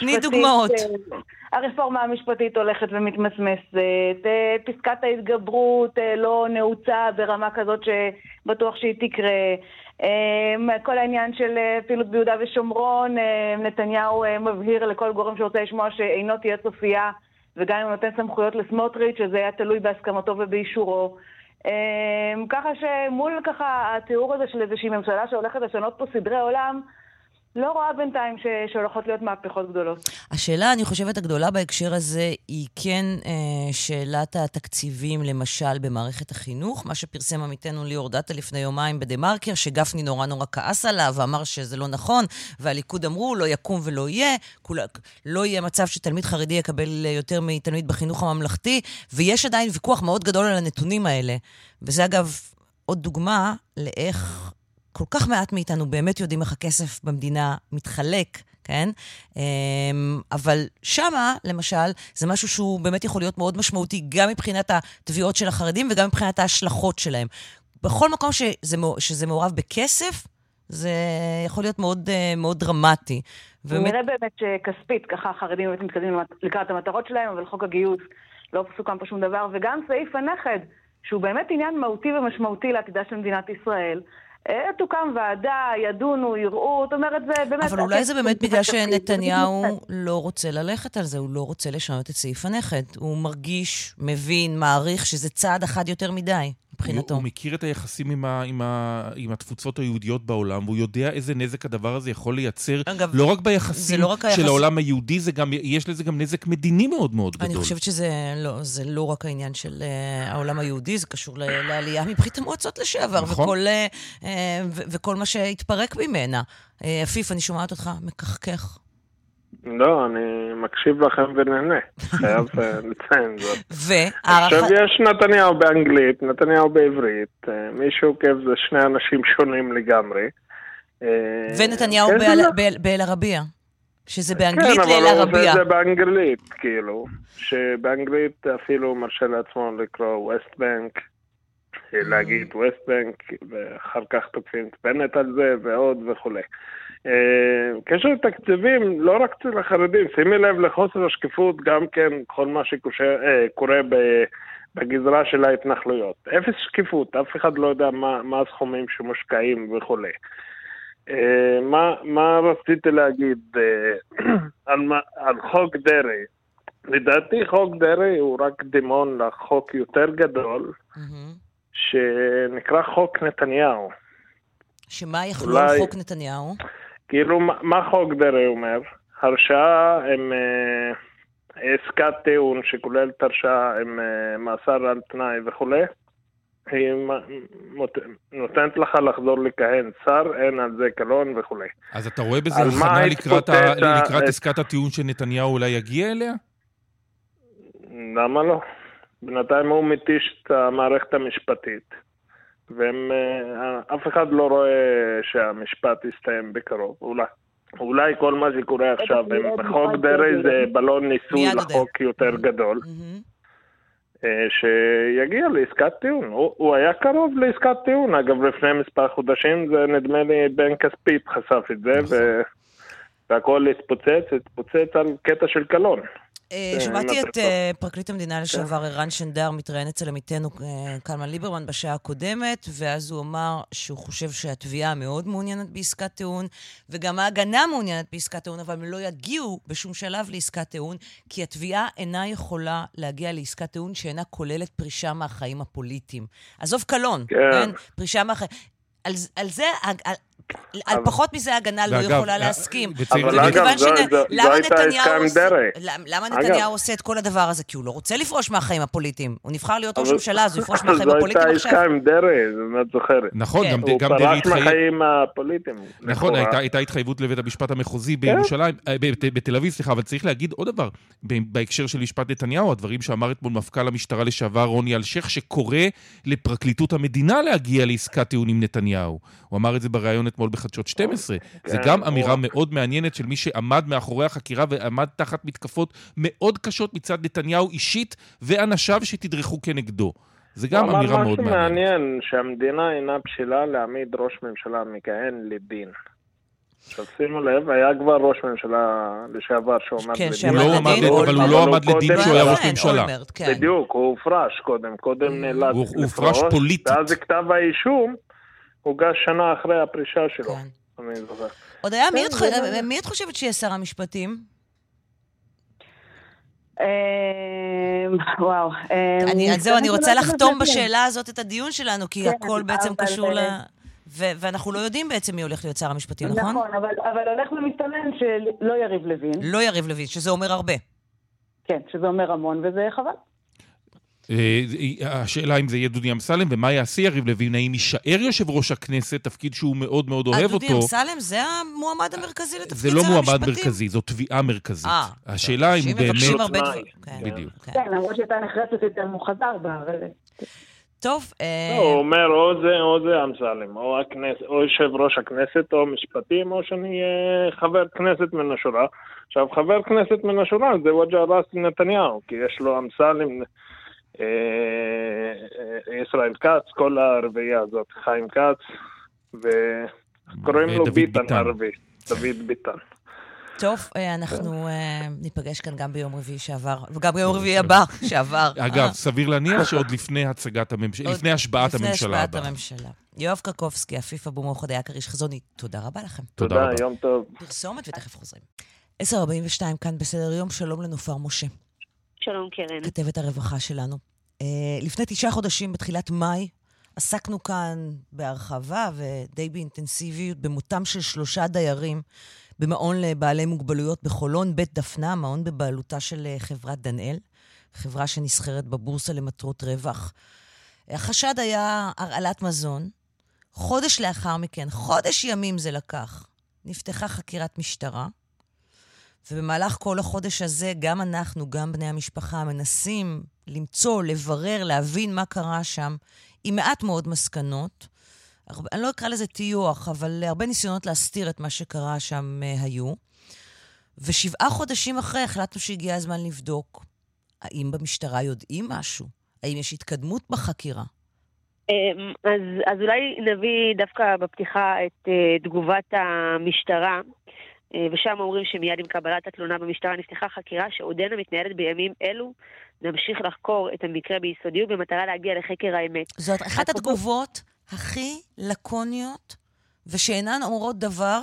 תני דוגמאות. אה, הרפורמה המשפטית הולכת ומתמסמסת, פסקת ההתגברות לא נעוצה ברמה כזאת שבטוח שהיא תקרה. אמ, כל העניין של פעילות ביהודה ושומרון, נתניהו מבהיר לכל גורם שרוצה לשמוע שאינו תהיה צופייה. וגם אם הוא נותן סמכויות לסמוטריץ', שזה היה תלוי בהסכמתו ובאישורו. אמ, ככה שמול ככה התיאור הזה של איזושהי ממשלה שהולכת לשנות פה סדרי עולם, לא רואה בינתיים שהולכות להיות מהפכות גדולות. השאלה, אני חושבת, הגדולה בהקשר הזה היא כן אה, שאלת התקציבים, למשל, במערכת החינוך. מה שפרסם עמיתנו ליאור דאטה לפני יומיים בדה-מרקר, שגפני נורא נורא כעס עליו ואמר שזה לא נכון, והליכוד אמרו, לא יקום ולא יהיה, כול, לא יהיה מצב שתלמיד חרדי יקבל יותר מתלמיד בחינוך הממלכתי, ויש עדיין ויכוח מאוד גדול על הנתונים האלה. וזה, אגב, עוד דוגמה לאיך כל כך מעט מאיתנו באמת יודעים איך הכסף במדינה מתחלק, כן? אמ, אבל שמה, למשל, זה משהו שהוא באמת יכול להיות מאוד משמעותי, גם מבחינת התביעות של החרדים וגם מבחינת ההשלכות שלהם. בכל מקום שזה, שזה מעורב בכסף, זה יכול להיות מאוד, אה, מאוד דרמטי. ובאמת... נראה באמת שכספית, ככה החרדים באמת מתקדמים לקראת המטרות שלהם, אבל חוק הגיוס לא סוכם פה שום דבר, וגם סעיף הנכד, שהוא באמת עניין מהותי ומשמעותי לעתידה של מדינת ישראל. אה, תוקם ועדה, ידונו, יראו, זאת אומרת, זה באמת... אבל אולי זה באמת בגלל שנתניהו לא רוצה ללכת על זה, הוא לא רוצה לשנות את סעיף הנכד. הוא מרגיש, מבין, מעריך שזה צעד אחד יותר מדי. מבחינתו. הוא מכיר את היחסים עם, ה, עם, ה, עם התפוצות היהודיות בעולם, והוא יודע איזה נזק הדבר הזה יכול לייצר, אגב, לא רק ביחסים לא רק של היחס- העולם היהודי, זה גם, יש לזה גם נזק מדיני מאוד מאוד גדול. אני חושבת שזה לא, זה לא רק העניין של uh, העולם היהודי, זה קשור ל- לעלייה מברית המועצות לשעבר, נכון. וכל, uh, ו- וכל מה שהתפרק ממנה. Uh, עפיף, אני שומעת אותך מקחקח. לא, אני מקשיב לכם ונהנה. חייב אה, לציין זאת. עכשיו והערכה... יש נתניהו באנגלית, נתניהו בעברית. אה, מי שעוקב זה שני אנשים שונים לגמרי. אה, ונתניהו כן, באל- באל-ערבייה. שזה כן, באנגלית אבל הוא לאל-ערבייה. עושה את זה באנגלית, כאילו. שבאנגלית אפילו מרשה לעצמו לקרוא ווסט בנק, להגיד ווסט בנק, ואחר כך תוקפים את בנט על זה, ועוד וכולי. אה, קשר לתקציבים, לא רק אצל החרדים, שימי לב לחוסר השקיפות גם כן, כל מה שקורה ב... בגזרה של ההתנחלויות. אפס שקיפות, אף אחד לא יודע מה, מה הסכומים שמושקעים וכולי. אה, מה, מה רציתי להגיד אה, על, על חוק דרעי? לדעתי חוק דרעי הוא רק קדימון לחוק יותר גדול. שנקרא חוק נתניהו. שמה יכלול אולי- חוק נתניהו? כאילו, מה, חוק דרעי אומר? הרשעה עם אה, עסקת טיעון שכוללת הרשעה עם אה, מאסר על תנאי וכולי. היא נותנת לך לחזור לכהן שר, אין על זה קלון וכולי. אז אתה רואה בזה הכנה לקראת, ה... לקראת את- עסקת הטיעון שנתניהו אולי יגיע אליה? למה לא? בינתיים הוא מתיש את המערכת המשפטית, ואף אחד לא רואה שהמשפט יסתיים בקרוב, אולי. אולי כל מה שקורה עכשיו עם בחוק דרעי זה בלון ניסוי. לחוק יותר גדול, מהמם. אה, שיגיע לעסקת טיעון. הוא, הוא היה קרוב לעסקת טיעון, אגב, לפני מספר חודשים, זה נדמה לי בן כספית חשף את זה, ו... והכל התפוצץ, התפוצץ על קטע של קלון. אה, כן, שמעתי אין את יותר אה, פרקליט המדינה לשעבר ערן שנדר מתראיין אצל עמיתנו אה, קלמן ליברמן בשעה הקודמת, ואז הוא אמר שהוא חושב שהתביעה מאוד מעוניינת בעסקת טיעון, וגם ההגנה מעוניינת בעסקת טיעון, אבל הם לא יגיעו בשום שלב לעסקת טיעון, כי התביעה אינה יכולה להגיע לעסקת טיעון שאינה כוללת פרישה מהחיים הפוליטיים. עזוב קלון, כן. כן? פרישה מהחיים... על, על זה, על, על, פחות מזה ההגנה לא יכולה אה, להסכים. וצריך אבל אגב, זו- זו- זו הייתה נתניהו עסקה עם דרעי. למ- למה. נתניהו עושה את כל הדבר הזה? כי הוא לא רוצה לפרוש מהחיים הפוליטיים. הוא נבחר להיות ראש ממשלה, אז הוא יפרוש מהחיים זו הפוליטיים הייתה עכשיו. עסקה עם דרעי, אם את זוכרת. נכון, כן. גם, הוא גם דרעי פרש התחייב... מהחיים הפוליטיים. נכון. הייתה, הייתה התחייבות לבית המשפט המחוזי בירושלים, אה, בת- בתל אביב, סליחה, אבל צריך להגיד עוד דבר, ב- בהקשר של משפט נתניהו, הדברים שאמר אתמול מפכ"ל המשטרה לשעבר רוני אלשיך, שקורא לפרקליטות המדינה להגיע לעסקת טיעון עם נתניהו. הוא אמר את זה בריאיון אתמול בחדשות 12. זה כן, גם אמירה מאוד מעניינת של מי שעמד מאחורי החקירה ועמד תחת מתקפות מאוד קשות מצד נתניהו אישית ואנשיו שתדרכו כנגדו. זה גם אמירה מאוד אמר משהו מעניינת. מעניין, שהמדינה אינה בשלה להעמיד ראש ממשלה מכהן לדין. עכשיו שימו לב, היה כבר ראש ממשלה לשעבר שהועמד כן, לדין. שעמד הוא לא עמד לדין, אבל הוא לא עמד לדין כשהוא היה ראש ממשלה. אולמרט, כן. בדיוק, הוא הופרש קודם, קודם נאלץ הוא- הוא הופרש פוליטית. ואז כתב האישום הוגש שנה אחרי הפרישה שלו, כן. אני זוכר. עוד היה, מי כן, את מי את חושבת שיהיה שר המשפטים? אה, וואו. זהו, אני רוצה לא לחתום. בשאלה הזאת את הדיון שלנו, כי כן, הכל בעצם קשור ל... ו- ואנחנו לא יודעים בעצם מי הולך להיות שר המשפטים, נכון? נכון, אבל אבל הולך ומסתמן שלא יריב לוין. לא יריב לוין, שזה אומר הרבה. כן, שזה אומר המון, וזה חבל. אה, השאלה אם זה יהיה דודי אמסלם, ומה יעשה יריב לוין, האם יישאר יושב ראש הכנסת, תפקיד שהוא מאוד מאוד אוהב דודי אותו. אמסלם זה המועמד המרכזי לתפקיד זה שר לא המשפטים. מועמד מרכזי, זו תביעה מרכזית. אה, השאלה אם אנשים מבקשים באמת... הרבה. דברים. כן, בדיוק. כן. כן, למרות שהייתה נחרצת יותר, הוא חזר בה, אבל... טוב, אה, לא, הוא אומר או זה או זה אמסלם, או הכנסת, או יושב ראש הכנסת, או משפטים, או שאני אהיה חבר כנסת מן השורה. עכשיו, חבר כנסת מן השורה זה וג'ה ראס נתניהו, כי יש לו אמסלם, אה, אה, ישראל כץ, כל הרביעייה הזאת, חיים כץ, וקוראים לו ודוד ביטן. ערבי, דוד ביטן. טוב, אה, אנחנו אה, ניפגש כאן גם ביום רביעי שעבר, וגם ביום רביעי הבא שעבר. אגב, אה, סביר להניח שעוד לפני הצגת הממשלה, לפני השבעת לפני הממשלה השבעת הבאה. הממשלה. יואב קרקובסקי, עפיף אבו מאוחד, היה כריש חזוני, תודה רבה לכם. תודה תודה, רבה. יום טוב. פרסומת ותכף חוזרים. 10.42 כאן בסדר יום, שלום לנופר משה, שלום קרן. כתבת הרווחה שלנו. אה, לפני תשעה חודשים, בתחילת מאי, עסקנו כאן בהרחבה ודי באינטנסיביות במותם של שלושה דיירים במעון לבעלי מוגבלויות בחולון, בית דפנה, מעון בבעלותה של אה, חברת דנאל, חברה שנסחרת בבורסה למטרות רווח. החשד היה הרעלת מזון. חודש לאחר מכן, חודש ימים זה לקח, נפתחה חקירת משטרה. ובמהלך כל החודש הזה, גם אנחנו, גם בני המשפחה, מנסים למצוא, לברר, להבין מה קרה שם, עם מעט מאוד מסקנות. אני לא אקרא לזה טיוח, אבל הרבה ניסיונות להסתיר את מה שקרה שם uh, היו. ושבעה חודשים אחרי החלטנו שהגיע הזמן לבדוק. האם במשטרה יודעים משהו? האם יש התקדמות בחקירה? אמ, אז, אז אולי נביא דווקא בפתיחה את uh, תגובת המשטרה, ושם אומרים שמיד עם קבלת התלונה במשטרה נפתחה חקירה שעודנה מתנהלת בימים אלו. נמשיך לחקור את המקרה ביסודיות במטרה להגיע לחקר האמת. זאת אחת התגובות הכי לקוניות ושאינן אומרות דבר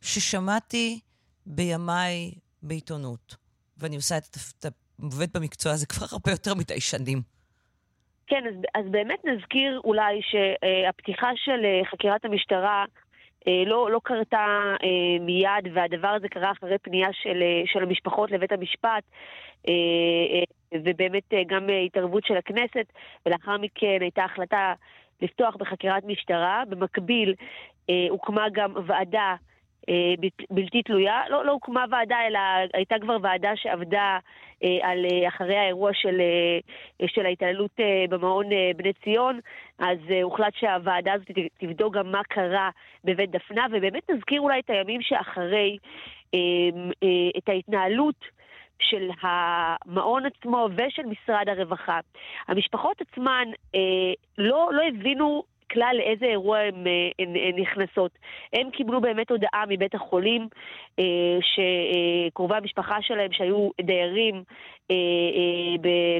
ששמעתי בימיי בעיתונות. ואני עושה את, את עובדת במקצוע הזה כבר הרבה יותר מדי שנים. כן, אז, אז באמת נזכיר אולי שהפתיחה של אה, חקירת המשטרה אה, לא, לא קרתה אה, מיד, והדבר הזה קרה אחרי פנייה של, של המשפחות לבית המשפט, ובאמת גם התערבות של הכנסת, ולאחר מכן הייתה החלטה לפתוח בחקירת משטרה. במקביל הוקמה גם ועדה אה, בלתי תלויה. לא, לא הוקמה ועדה, אלא הייתה כבר ועדה שעבדה אה, על, אה, אחרי האירוע של, של ההתעללות במעון בני ציון, אז הוחלט שהוועדה הזאת תבדוק גם מה קרה בבית דפנה, ובאמת נזכיר אולי את הימים שאחרי, את ההתנהלות של המעון עצמו ושל משרד הרווחה. המשפחות עצמן אה, לא, לא הבינו כלל לאיזה אירוע הן, אה, הן, הן נכנסות. הם קיבלו באמת הודעה מבית החולים אה, שקרובי המשפחה שלהם שהיו דיירים אה,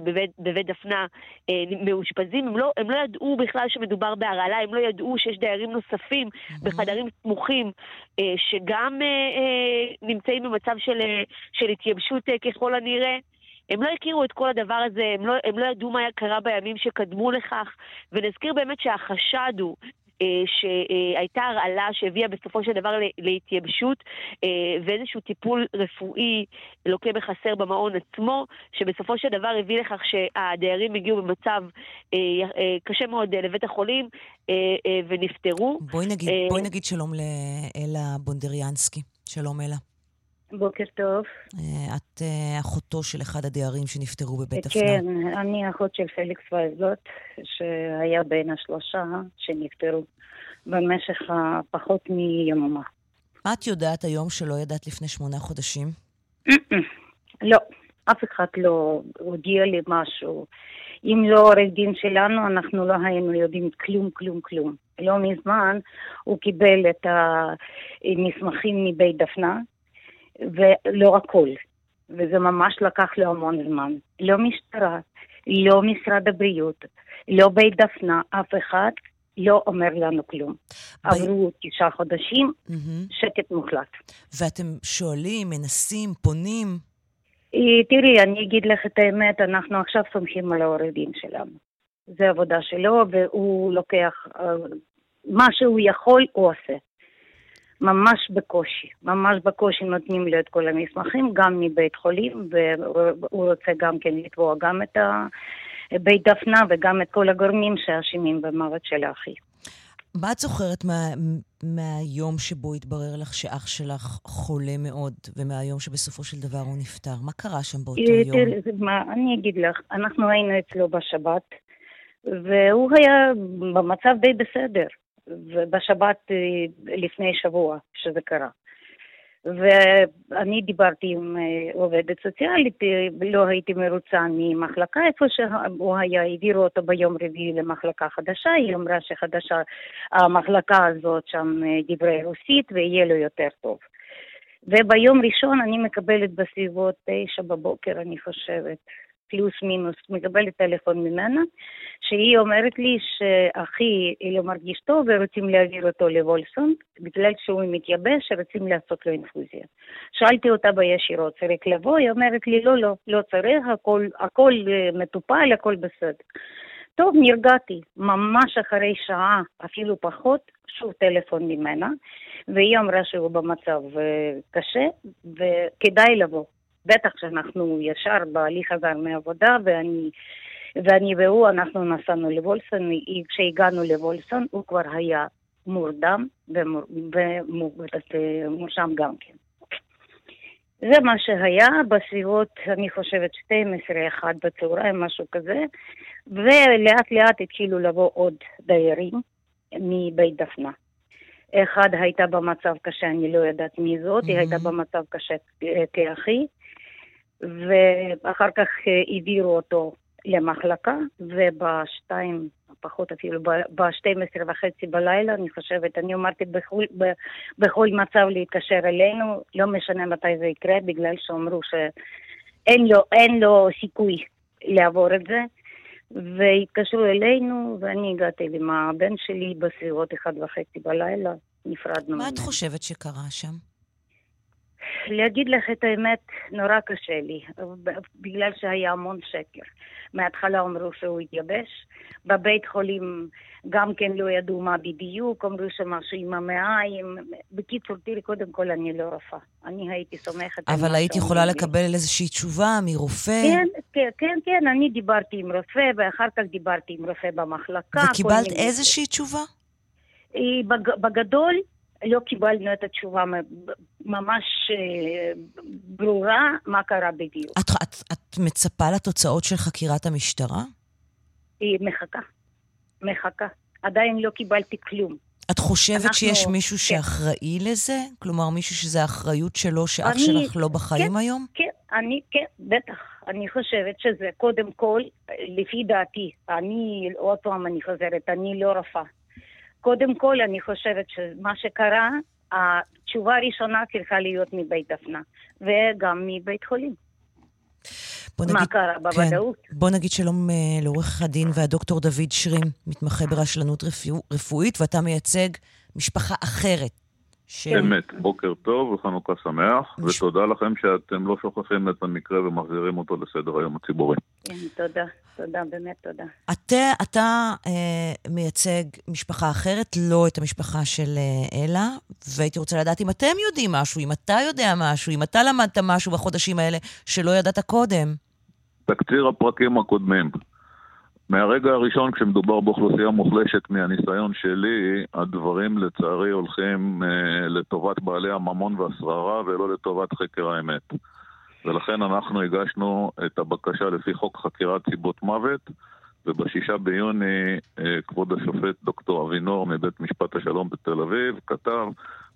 בבית, בבית דפנה מאושפזים, הם לא, הם לא ידעו בכלל שמדובר בהרעלה, הם לא ידעו שיש דיירים נוספים. בחדרים סמוכים שגם נמצאים במצב של, של התייבשות ככל הנראה. הם לא הכירו את כל הדבר הזה, הם לא, הם לא ידעו מה קרה בימים שקדמו לכך, ונזכיר באמת שהחשד הוא אה, שהייתה הרעלה שהביאה בסופו של דבר להתייבשות אה, ואיזשהו טיפול רפואי לוקה בחסר במעון עצמו, שבסופו של דבר הביא לכך שהדיירים הגיעו במצב אה, קשה מאוד לבית החולים ונפטרו. בואי נגיד, בואי נגיד שלום לאלה בונדריאנסקי. שלום אלה. בוקר טוב. אה, את אה, אחותו של אחד הדיירים שנפטרו בבית אפנה. כן, אני אחות של פליקס וייזלוט, שהיה בין השלושה שנפטרו במשך פחות מיממה. מה את יודעת היום שלא ידעת לפני שמונה חודשים? לא, אף אחד לא הודיע לי משהו. אם לא עורך דין שלנו, אנחנו לא היינו יודעים כלום, כלום, כלום. לא מזמן הוא קיבל את המסמכים מבית דפנה, ולא הכל. וזה ממש לקח לו המון זמן. לא משטרה, לא משרד הבריאות, לא בית דפנה, אף אחד לא אומר לנו כלום. ב... עברו תשעה חודשים, mm-hmm. שקט מוחלט. ואתם שואלים, מנסים, פונים? אה, תראי, אני אגיד לך את האמת, אנחנו עכשיו סומכים על העורך דין שלנו. זה עבודה שלו, והוא לוקח, אה, מה שהוא יכול, הוא עושה. ממש בקושי, ממש בקושי נותנים לו את כל המסמכים, גם מבית חולים, והוא רוצה גם כן לתבוע גם את בית דפנה וגם את כל הגורמים שאשמים במוות של אחי. מה את זוכרת מה, מהיום שבו התברר לך שאח שלך חולה מאוד, ומהיום שבסופו של דבר הוא נפטר? מה קרה שם באותו אה, יום? מה, אני אגיד לך, אנחנו היינו אצלו בשבת, והוא היה במצב די בסדר. ובשבת אה, לפני שבוע שזה קרה. ואני דיברתי עם אה, עובדת סוציאלית, אה, לא הייתי מרוצה ממחלקה איפה שהוא היה, העבירו אותו ביום רביעי למחלקה חדשה, היא אמרה שחדשה, המחלקה הזאת שם דברי רוסית ויהיה לו יותר טוב. וביום ראשון אני מקבלת בסביבות תשע בבוקר, אני חושבת, פלוס מינוס, מקבלת טלפון ממנה, שהיא אומרת לי שאחי לא מרגיש טוב ורוצים להעביר אותו לוולסון, בגלל שהוא מתייבש, רוצים לעשות לו אינפוזיה. שאלתי אותה בישירות, צריך לבוא? היא אומרת לי, לא, לא, לא צריך, הכל, הכל מטופל, הכל בסדר. טוב, נרגעתי. ממש אחרי שעה, אפילו פחות, שוב טלפון ממנה, והיא אמרה שהוא במצב אה, קשה, וכדאי לבוא. בטח שאנחנו ישר בהליך חזר מעבודה, ואני, ואני והוא, אנחנו נסענו לוולסון, כשהגענו לוולסון הוא כבר היה מורדם ומורשם גם כן. זה מה שהיה בסביבות, אני חושבת, 12-1 בצהריים, משהו כזה, ולאט לאט התחילו לבוא עוד דיירים מבית דפנה. אחד הייתה במצב קשה, אני לא יודעת מי זאת, mm-hmm. היא הייתה במצב קשה כאחי, ואחר כך העבירו אותו למחלקה, ובשתיים, פחות אפילו, ב-12 וחצי בלילה, אני חושבת, אני אמרתי בכל, בכל מצב להתקשר אלינו, לא משנה מתי זה יקרה, בגלל שאמרו שאין לו, לו סיכוי לעבור את זה. והתקשרו אלינו, ואני הגעתי עם הבן שלי בסביבות אחד וחצי בלילה, נפרדנו. מה את חושבת שקרה שם? להגיד לך את האמת, נורא קשה לי, בגלל שהיה המון שקר. מההתחלה אמרו שהוא התייבש, בבית חולים גם כן לא ידעו מה בדיוק, אמרו שמשהו עם המעיים. בקיצור, תראי, קודם כל אני לא רופאה. אני הייתי סומכת אבל היית יכולה לקבל איזושהי תשובה מרופא? כן, כן, כן, כן, אני דיברתי עם רופא, ואחר כך דיברתי עם רופא במחלקה. וקיבלת איזושהי תשובה? בגדול, לא קיבלנו את התשובה ממש אה, ברורה מה קרה בדיוק. את, את, את מצפה לתוצאות של חקירת המשטרה? היא מחכה, מחכה. עדיין לא קיבלתי כלום. את חושבת אנחנו, שיש מישהו כן. שאחראי לזה? כלומר, מישהו שזה האחריות שלו, שאח אני, שלך לא בחיים כן, היום? כן, אני, כן, בטח. אני חושבת שזה קודם כל, לפי דעתי, אני, עוד פעם אני חוזרת, אני לא רפה. קודם כל, אני חושבת שמה שקרה, התשובה הראשונה צריכה להיות מבית דפנה, וגם מבית חולים. בוא נגיד, מה קרה בוודאות? כן, בוא נגיד שלום אה, לעורך הדין והדוקטור דוד שרים, מתמחה ברשלנות רפוא, רפואית, ואתה מייצג משפחה אחרת. ש... אמת, בוקר טוב וחנוכה שמח, מש... ותודה לכם שאתם לא שוכחים את המקרה ומחזירים אותו לסדר היום הציבורי. כן, תודה. תודה, באמת תודה. אתה, אתה אה, מייצג משפחה אחרת, לא את המשפחה של אה, אלה, והייתי רוצה לדעת אם אתם יודעים משהו, אם אתה יודע משהו, אם אתה למדת משהו בחודשים האלה שלא ידעת קודם. תקציר הפרקים הקודמים. מהרגע הראשון, כשמדובר באוכלוסייה מוחלשת מהניסיון שלי, הדברים לצערי הולכים אה, לטובת בעלי הממון והשררה ולא לטובת חקר האמת. ולכן אנחנו הגשנו את הבקשה לפי חוק חקירת סיבות מוות, ובשישה ביוני אה, כבוד השופט דוקטור אבינור מבית משפט השלום בתל אביב כתב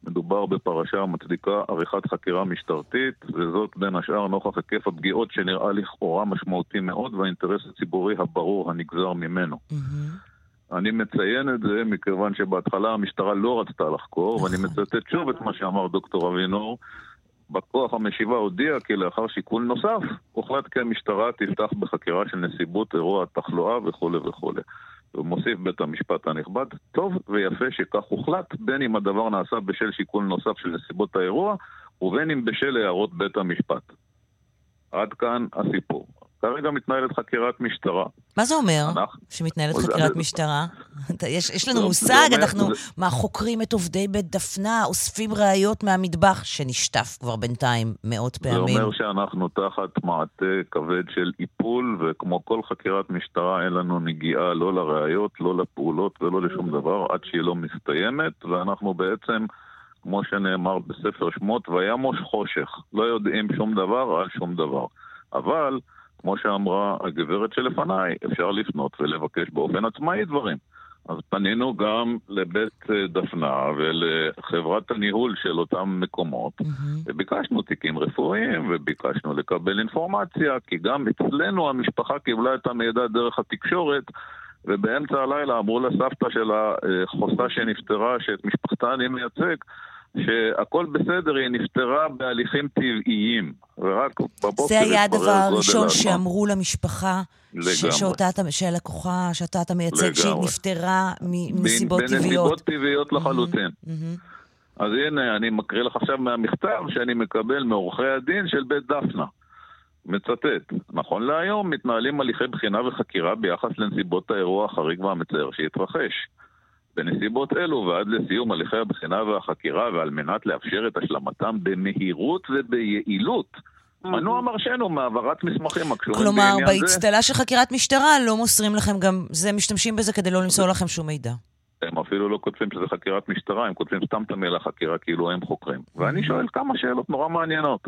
מדובר בפרשה המצדיקה עריכת חקירה משטרתית, וזאת בין השאר נוכח היקף הפגיעות שנראה לכאורה משמעותי מאוד והאינטרס הציבורי הברור הנגזר ממנו. Mm-hmm. אני מציין את זה מכיוון שבהתחלה המשטרה לא רצתה לחקור, ואני נכון. מצטט שוב את מה שאמר דוקטור אבינור, בכוח המשיבה הודיע כי לאחר שיקול נוסף, הוחלט כי המשטרה תפתח בחקירה של נסיבות אירוע התחלואה וכולי וכולי. ומוסיף בית המשפט הנכבד, טוב ויפה שכך הוחלט, בין אם הדבר נעשה בשל שיקול נוסף של נסיבות האירוע, ובין אם בשל הערות בית המשפט. עד כאן הסיפור. כרגע מתנהלת חקירת משטרה. מה זה אומר אנחנו... שמתנהלת חקירת זה... משטרה? יש, יש לנו מושג, אנחנו. מה, חוקרים את עובדי בית דפנה, אוספים ראיות מהמטבח, שנשטף כבר בינתיים מאות פעמים. זה אומר שאנחנו תחת מעטה כבד של איפול, וכמו כל חקירת משטרה אין לנו נגיעה לא לראיות, לא לפעולות ולא לשום דבר, עד שהיא לא מסתיימת, ואנחנו בעצם... כמו שנאמר בספר שמות, וימוש חושך. לא יודעים שום דבר על שום דבר. אבל כמו שאמרה הגברת שלפניי, אפשר לפנות ולבקש באופן עצמאי דברים. אז פנינו גם לבית אה, דפנה ולחברת הניהול של אותם מקומות, mm-hmm. וביקשנו תיקים רפואיים, וביקשנו לקבל אינפורמציה, כי גם אצלנו המשפחה קיבלה את המידע דרך התקשורת, ובאמצע הלילה אמרו לסבתא של החוסה שנפטרה, שאת משפחתה אני מייצג, שהכל בסדר, היא נפטרה בהליכים טבעיים, ורק בבוקר... זה היה הדבר הראשון שאמרו למשפחה, שאותה, שהלקוחה, שאתה אתה מייצג, לגמרי. שהיא נפטרה מנסיבות טבעיות. בנסיבות טבעיות לחלוטין. אז הנה, אני מקריא לך עכשיו מהמכתב שאני מקבל מעורכי הדין של בית דפנה. מצטט, נכון להיום מתנהלים הליכי בחינה וחקירה ביחס לנסיבות האירוע החריג והמצער שהתרחש. בנסיבות אלו ועד לסיום הליכי הבחינה והחקירה ועל מנת לאפשר את השלמתם במהירות וביעילות, מנוע מרשנו מהעברת מסמכים הקשורים כלומר, בעניין זה. באצטלה של חקירת משטרה לא מוסרים לכם גם, זה משתמשים בזה כדי לא למסור לכם שום מידע. הם אפילו לא כותבים שזה חקירת משטרה, הם כותבים סתם את המילה חקירה כאילו הם חוקרים. ואני שואל כמה שאלות נורא מעניינות.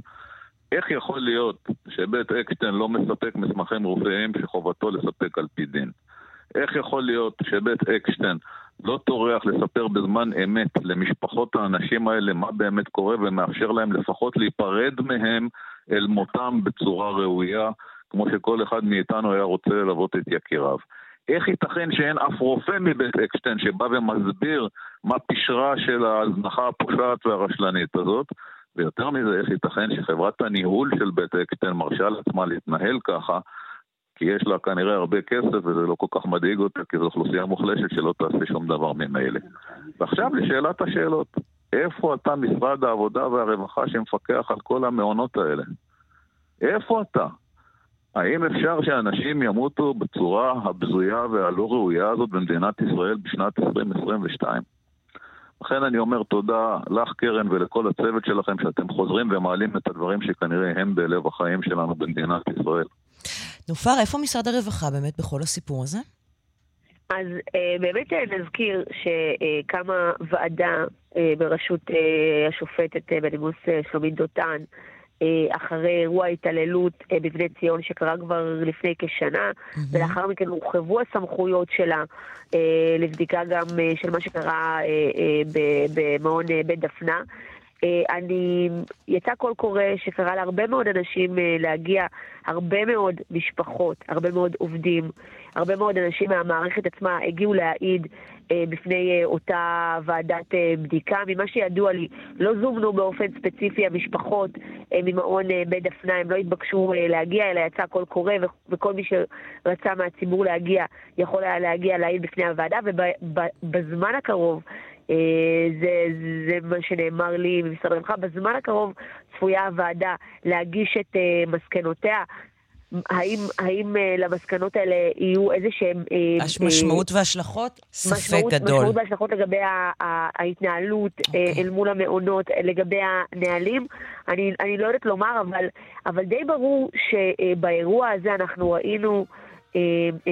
איך יכול להיות שבית אקשטיין לא מספק מסמכים רפואיים שחובתו לספק על פי דין? איך יכול להיות שבית אקשטיין לא טורח לספר בזמן אמת למשפחות האנשים האלה מה באמת קורה ומאפשר להם לפחות להיפרד מהם אל מותם בצורה ראויה, כמו שכל אחד מאיתנו היה רוצה ללוות את יקיריו. איך ייתכן שאין אף רופא מבית אקשטיין שבא ומסביר מה פשרה של ההזנחה הפושעת והרשלנית הזאת? ויותר מזה, איך ייתכן שחברת הניהול של בית אקשטיין מרשה לעצמה להתנהל ככה, כי יש לה כנראה הרבה כסף וזה לא כל כך מדאיג אותה, כי זו אוכלוסייה מוחלשת שלא תעשה שום דבר ממילא. ועכשיו לשאלת השאלות. איפה אתה משרד העבודה והרווחה שמפקח על כל המעונות האלה? איפה אתה? האם אפשר שאנשים ימותו בצורה הבזויה והלא ראויה הזאת במדינת ישראל בשנת 2022? לכן אני אומר תודה לך, קרן, ולכל הצוות שלכם שאתם חוזרים ומעלים את הדברים שכנראה הם בלב החיים שלנו במדינת ישראל. נופר, איפה משרד הרווחה באמת בכל הסיפור הזה? אז אה, באמת אה, נזכיר שקמה ועדה אה, בראשות אה, השופטת אה, בדימוס אה, שלומית דותן, אה, אחרי אירוע התעללות אה, בבני ציון שקרה כבר לפני כשנה, mm-hmm. ולאחר מכן הורחבו הסמכויות שלה אה, לבדיקה גם אה, של מה שקרה אה, אה, במעון אה, בית דפנה. אה, אני, יצא קול קורא שקרא להרבה מאוד אנשים אה, להגיע, הרבה מאוד משפחות, הרבה מאוד עובדים, הרבה מאוד אנשים מהמערכת עצמה הגיעו להעיד אה, בפני אותה ועדת בדיקה. ממה שידוע לי, לא זומנו באופן ספציפי המשפחות ממעון בית דפנה, הם לא התבקשו להגיע, אלא יצא קול קורא, וכל מי שרצה מהציבור להגיע, יכול היה להגיע להעיד בפני הוועדה, ובזמן הקרוב, זה, זה מה שנאמר לי ממשרד הרווחה. בזמן הקרוב צפויה הוועדה להגיש את אה, מסקנותיה. האם, האם uh, למסקנות האלה יהיו איזה. Uh, משמעות uh, והשלכות? ספק משמעות, גדול. משמעות והשלכות לגבי ההתנהלות okay. אוקיי. אל מול המעונות, לגבי הנהלים. אני, אני לא יודעת לומר, אבל, אבל די ברור שבאירוע הזה אנחנו ראינו uh, uh,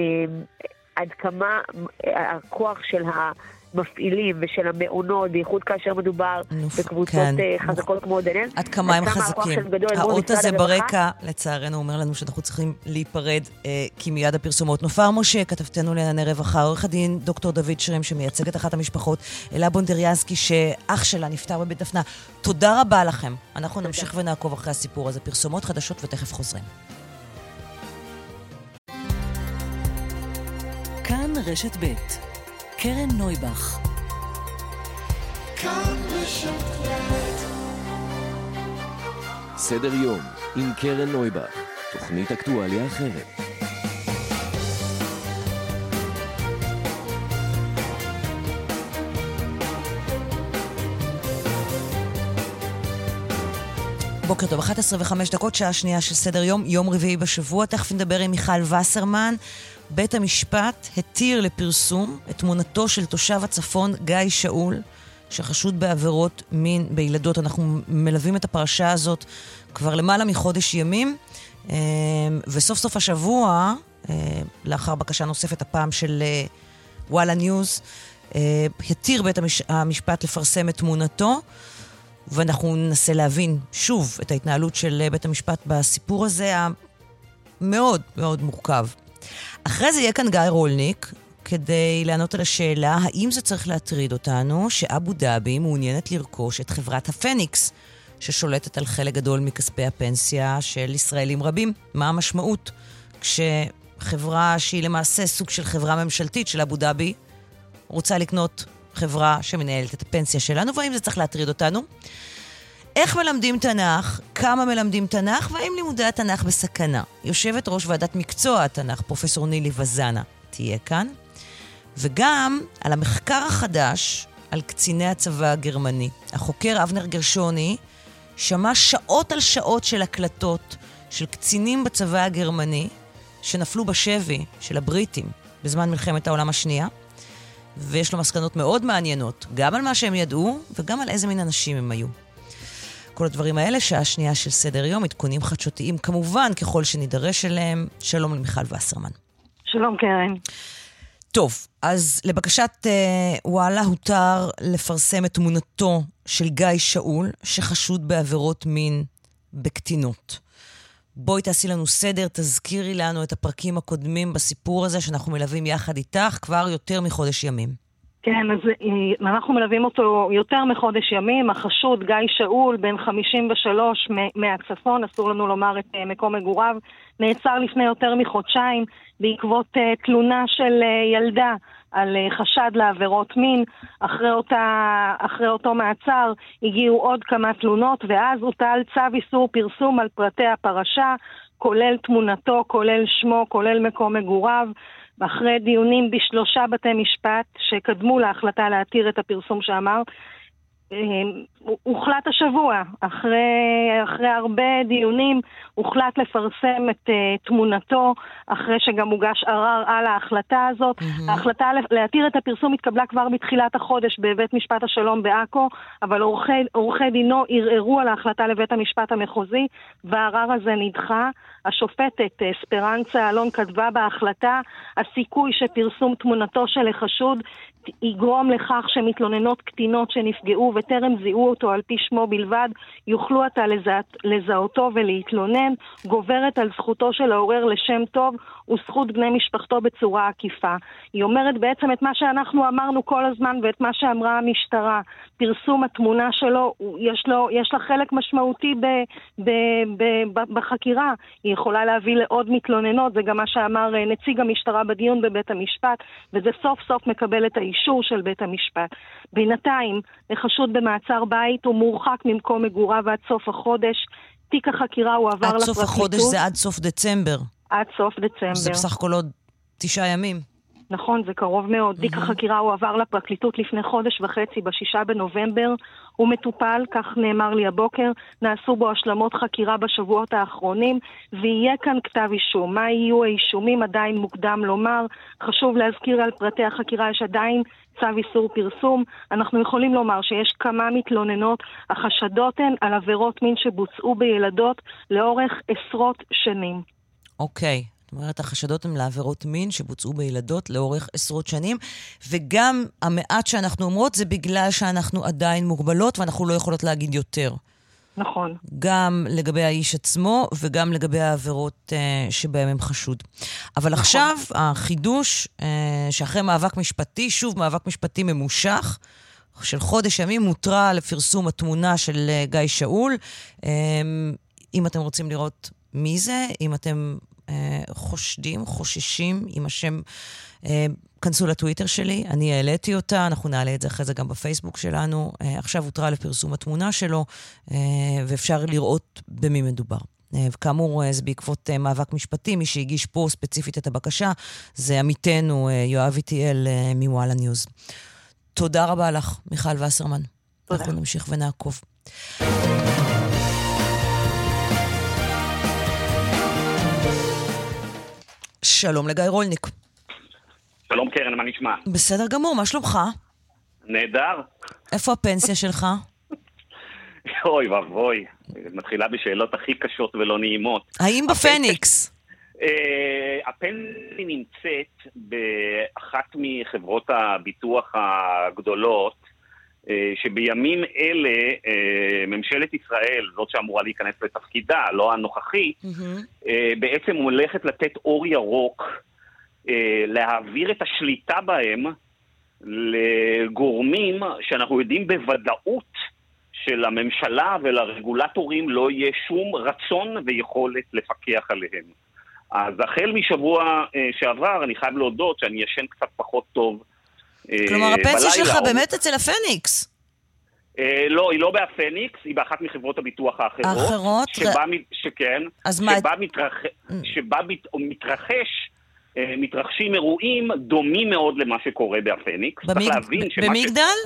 עד כמה הכוח של ה... מפעילים ושל המעונות, בייחוד כאשר מדובר נוף, בקבוצות כן. חזקות כמו דנאל. עד כמה הם חזקים. האות הזה ברקע, לצערנו, אומר לנו שאנחנו צריכים להיפרד, אה, כי מיד הפרסומות. נופר משה, כתבתנו לענייני רווחה, עורך הדין דוקטור דוד שרים, שמייצג את אחת המשפחות, אלה בונדריאנסקי, שאח שלה נפטר בבית דפנה. תודה רבה לכם. אנחנו תודה. נמשיך ונעקוב אחרי הסיפור הזה. פרסומות חדשות ותכף חוזרים. כאן רשת ב' קרן נויבך. סדר יום עם קרן נויבך, תוכנית אקטואליה אחרת. בוקר טוב, 11 ו-5 דקות, שעה שנייה של סדר יום, יום רביעי בשבוע. תכף נדבר עם מיכל וסרמן, בית המשפט התיר לפרסום את תמונתו של תושב הצפון גיא שאול, שחשוד בעבירות מין בילדות. אנחנו מלווים את הפרשה הזאת כבר למעלה מחודש ימים, אה, וסוף סוף השבוע, אה, לאחר בקשה נוספת, הפעם של אה, וואלה ניוז, התיר בית המשפט לפרסם את תמונתו. ואנחנו ננסה להבין שוב את ההתנהלות של בית המשפט בסיפור הזה המאוד מאוד מורכב. אחרי זה יהיה כאן גיא רולניק, כדי לענות על השאלה האם זה צריך להטריד אותנו שאבו דאבי מעוניינת לרכוש את חברת הפניקס, ששולטת על חלק גדול מכספי הפנסיה של ישראלים רבים. מה המשמעות כשחברה שהיא למעשה סוג של חברה ממשלתית של אבו דאבי רוצה לקנות חברה שמנהלת את הפנסיה שלנו, והאם זה צריך להטריד אותנו? איך מלמדים תנ"ך, כמה מלמדים תנ"ך, והאם לימודי התנ"ך בסכנה. יושבת ראש ועדת מקצוע התנ"ך, פרופסור נילי וזנה, תהיה כאן. וגם על המחקר החדש על קציני הצבא הגרמני. החוקר אבנר גרשוני שמע שעות על שעות של הקלטות של קצינים בצבא הגרמני שנפלו בשבי של הבריטים בזמן מלחמת העולם השנייה, ויש לו מסקנות מאוד מעניינות, גם על מה שהם ידעו וגם על איזה מין אנשים הם היו. כל הדברים האלה, שעה שנייה של סדר יום, עדכונים חדשותיים כמובן, ככל שנידרש אליהם. שלום למיכל וסרמן. שלום קרן. טוב, אז לבקשת אה, וואלה הותר לפרסם את תמונתו של גיא שאול, שחשוד בעבירות מין בקטינות. בואי תעשי לנו סדר, תזכירי לנו את הפרקים הקודמים בסיפור הזה שאנחנו מלווים יחד איתך כבר יותר מחודש ימים. כן, אז אה, אנחנו מלווים אותו יותר מחודש ימים. החשוד גיא שאול, בן 53 מהצפון, אסור לנו לומר את אה, מקום מגוריו, נעצר לפני יותר מחודשיים בעקבות אה, תלונה של ילדה על חשד לעבירות מין. אחרי, אותה, אחרי אותו מעצר הגיעו עוד כמה תלונות, ואז הוטל צו איסור פרסום על פרטי הפרשה, כולל תמונתו, כולל שמו, כולל מקום מגוריו. אחרי דיונים בשלושה בתי משפט שקדמו להחלטה להתיר את הפרסום שאמר, אמ, הוחלט השבוע, אחרי, אחרי הרבה דיונים, הוחלט לפרסם את uh, תמונתו, אחרי שגם הוגש ערר על ההחלטה הזאת. Mm-hmm. ההחלטה להתיר את הפרסום התקבלה כבר בתחילת החודש בבית משפט השלום בעכו, אבל עורכי, עורכי דינו ערערו על ההחלטה לבית המשפט המחוזי, והערר הזה נדחה. השופטת אה, ספרנצה אלון כתבה בהחלטה, הסיכוי שפרסום תמונתו של החשוד יגרום לכך שמתלוננות קטינות שנפגעו וטרם זיהו אותו על פי שמו בלבד, יוכלו עתה לזה, לזהותו ולהתלונן, גוברת על זכותו של העורר לשם טוב וזכות בני משפחתו בצורה עקיפה. היא אומרת בעצם את מה שאנחנו אמרנו כל הזמן ואת מה שאמרה המשטרה. פרסום התמונה שלו, יש, לו, יש לה חלק משמעותי ב, ב, ב, ב, בחקירה. היא יכולה להביא לעוד מתלוננות, זה גם מה שאמר אה, נציג המשטרה בדיון בבית המשפט, וזה סוף סוף מקבל את האישור של בית המשפט. בינתיים, לחשוד במעצר בית הוא מורחק ממקום מגוריו עד סוף החודש. תיק החקירה הועבר לפרקליטות. עד סוף החודש זה עד סוף דצמבר. עד סוף דצמבר. זה בסך הכל עוד תשעה ימים. נכון, זה קרוב מאוד. Mm-hmm. תיק החקירה הועבר לפרקליטות לפני חודש וחצי, בשישה בנובמבר. הוא מטופל, כך נאמר לי הבוקר, נעשו בו השלמות חקירה בשבועות האחרונים, ויהיה כאן כתב אישום. מה יהיו האישומים עדיין מוקדם לומר. חשוב להזכיר על פרטי החקירה, יש עדיין צו איסור פרסום. אנחנו יכולים לומר שיש כמה מתלוננות, החשדות הן על עבירות מין שבוצעו בילדות לאורך עשרות שנים. אוקיי. Okay. זאת אומרת, החשדות הן לעבירות מין שבוצעו בילדות לאורך עשרות שנים, וגם המעט שאנחנו אומרות זה בגלל שאנחנו עדיין מוגבלות ואנחנו לא יכולות להגיד יותר. נכון. גם לגבי האיש עצמו וגם לגבי העבירות uh, שבהם הם חשוד. אבל נכון. עכשיו החידוש, uh, שאחרי מאבק משפטי, שוב מאבק משפטי ממושך, של חודש ימים, מותרה לפרסום התמונה של uh, גיא שאול. Um, אם אתם רוצים לראות מי זה, אם אתם אה, חושדים, חוששים עם השם. אה, כנסו לטוויטר שלי, אני העליתי אותה, אנחנו נעלה את זה אחרי זה גם בפייסבוק שלנו. אה, עכשיו הותרה לפרסום התמונה שלו, ואפשר לראות במי מדובר. וכאמור, זה בעקבות מאבק משפטי, מי שהגיש פה ספציפית את הבקשה זה עמיתנו יואב איטיאל מוואלה ניוז. תודה רבה לך, מיכל וסרמן. תודה. אנחנו נמשיך ונעקוב. שלום לגיא רולניק. שלום קרן, מה נשמע? בסדר גמור, מה שלומך? נהדר. איפה הפנסיה שלך? אוי ואבוי, מתחילה בשאלות הכי קשות ולא נעימות. האם בפניקס? אה, הפנסיה נמצאת באחת מחברות הביטוח הגדולות, שבימים אלה אה, ממשלת ישראל, זאת שאמורה להיכנס לתפקידה, לא הנוכחית, mm-hmm. בעצם הולכת לתת אור ירוק להעביר את השליטה בהם לגורמים שאנחנו יודעים בוודאות שלממשלה ולרגולטורים לא יהיה שום רצון ויכולת לפקח עליהם. אז החל משבוע שעבר, אני חייב להודות שאני ישן קצת פחות טוב כלומר, אה, הפנסיה שלך באמת אצל הפניקס. אה, לא, היא לא בהפניקס, היא באחת מחברות הביטוח האחרות. האחרות? שבה, שכן. אז מה... שבה, מתרח... Mm. שבה מת... מתרחש, אה, מתרחשים אירועים דומים מאוד למה שקורה בהפניקס. במג... במגדל?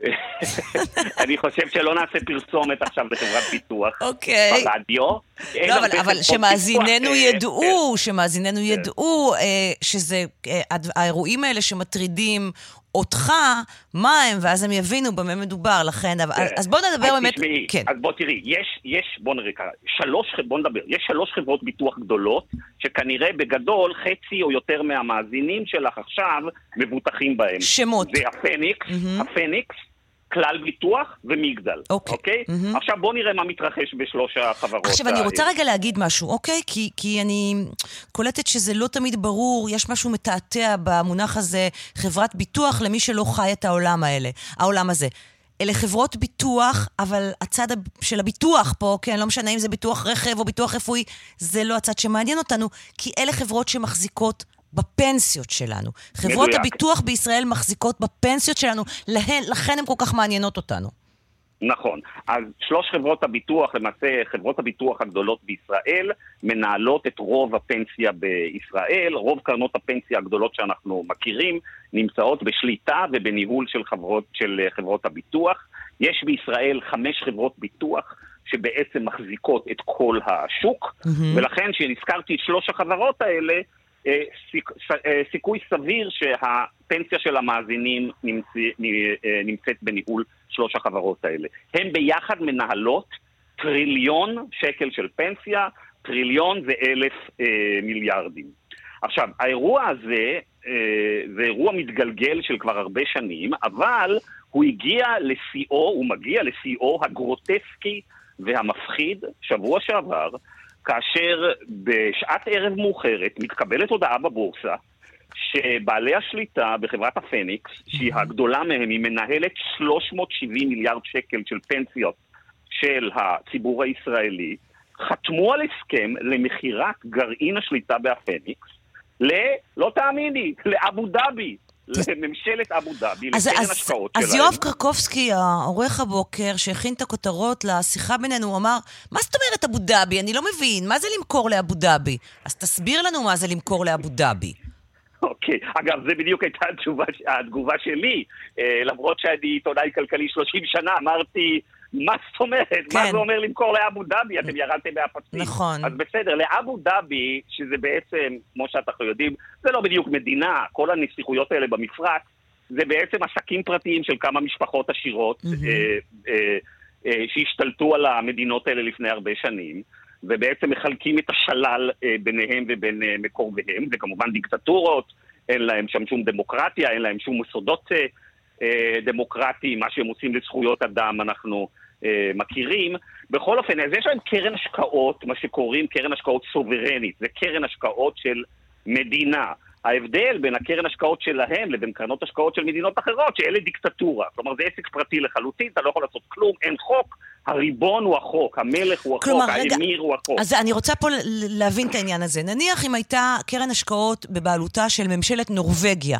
אני חושב שלא נעשה פרסומת עכשיו לחברת ביטוח okay. ברדיו. לא, אבל, אבל שמאזיננו ידעו, שמאזיננו כן. ידעו אה, שזה, אה, האירועים האלה שמטרידים אותך, מה הם, ואז הם יבינו במה מדובר, לכן, כן. אז בואו נדבר באמת, תשמעי, כן. אז בוא תראי, יש, יש, בוא נראה ככה, שלוש, ח- בוא נדבר, יש שלוש חברות ביטוח גדולות, שכנראה בגדול חצי או יותר מהמאזינים שלך עכשיו מבוטחים בהם. שמות. זה הפניקס, הפניקס, כלל ביטוח ומגדל. אוקיי. אוקיי? מהמם. עכשיו בוא נראה מה מתרחש בשלוש החברות עכשיו, אני רוצה. רגע להגיד משהו, אוקיי? כי, כי אני קולטת שזה לא תמיד ברור, יש משהו מתעתע במונח הזה, חברת ביטוח, למי שלא חי את העולם האלה, העולם הזה. אלה חברות ביטוח, אבל הצד של הביטוח פה, כן, לא משנה אם זה ביטוח רכב או ביטוח רפואי, זה לא הצד שמעניין אותנו, כי אלה חברות שמחזיקות בפנסיות שלנו. חברות מדויק. הביטוח בישראל מחזיקות בפנסיות שלנו, להן, לכן הן כל כך מעניינות אותנו. נכון. אז שלוש חברות הביטוח, למעשה חברות הביטוח הגדולות בישראל, מנהלות את רוב הפנסיה בישראל. רוב קרנות הפנסיה הגדולות שאנחנו מכירים נמצאות בשליטה ובניהול של חברות, של חברות הביטוח. יש בישראל חמש חברות ביטוח שבעצם מחזיקות את כל השוק, מהמם. ולכן כשנזכרתי את שלוש החברות האלה, סיכוי סביר שהפנסיה של המאזינים אה, נמצאת בניהול שלוש החברות האלה. הן ביחד מנהלות טריליון שקל של פנסיה, טריליון זה אלף אה, מיליארדים. עכשיו, האירוע הזה אה, זה אירוע מתגלגל של כבר הרבה שנים, אבל הוא הגיע לשיאו, הוא מגיע לשיאו הגרוטסקי והמפחיד שבוע שעבר, כאשר בשעת ערב מאוחרת מתקבלת הודעה בבורסה שבעלי השליטה בחברת הפניקס, שהיא הגדולה מהם, היא מנהלת 370 מיליארד שקל של פנסיות של הציבור הישראלי, חתמו על הסכם למכירת גרעין השליטה בהפניקס ל... לא תאמיני, לאבו דאבי, לממשלת אבו דאבי, אז, לקרן אז, השקעות אז שלהם. יואב קרקובסקי, העורך הבוקר, שהכין את הכותרות לשיחה בינינו, הוא אמר, מה זאת אומרת אבו דאבי? אני לא מבין, מה זה למכור לאבו דאבי? אז תסביר לנו מה זה למכור לאבו דאבי. אוקיי, אגב, זה בדיוק הייתה התשובה, התגובה שלי. אה, למרות שאני עיתונאי כלכלי 30 שנה, אמרתי, מה זאת אומרת? מה כן. זה אומר למכור לאבו דאבי? אתם ירדתם מהפסים. נכון. אז בסדר, לאבו דאבי, שזה בעצם, כמו שאנחנו יודעים, זה לא בדיוק מדינה, כל הנסיכויות האלה במפרץ, זה בעצם עסקים פרטיים של כמה משפחות עשירות. אה, אה, אה, שהשתלטו על המדינות האלה לפני הרבה שנים. ובעצם מחלקים את השלל אה, ביניהם ובין אה, מקורביהם, זה כמובן דיקטטורות, אין להם שם שום דמוקרטיה, אין להם שום מוסדות אה, דמוקרטיים, מה שהם עושים לזכויות אדם אנחנו מכירים. בכל אופן, אז יש להם קרן השקעות, מה שקוראים קרן השקעות סוברנית, זה קרן השקעות של מדינה. ההבדל בין הקרן השקעות שלהם לבין קרנות השקעות של מדינות אחרות, שאלה דיקטטורה. כלומר, זה עסק פרטי לחלוטין, אתה לא יכול לעשות כלום, אין חוק, הריבון הוא החוק, המלך הוא החוק, כלומר, רגע, האמיר הוא החוק. אז אני רוצה פה להבין את העניין הזה. נניח אם הייתה קרן השקעות בבעלותה של ממשלת נורבגיה,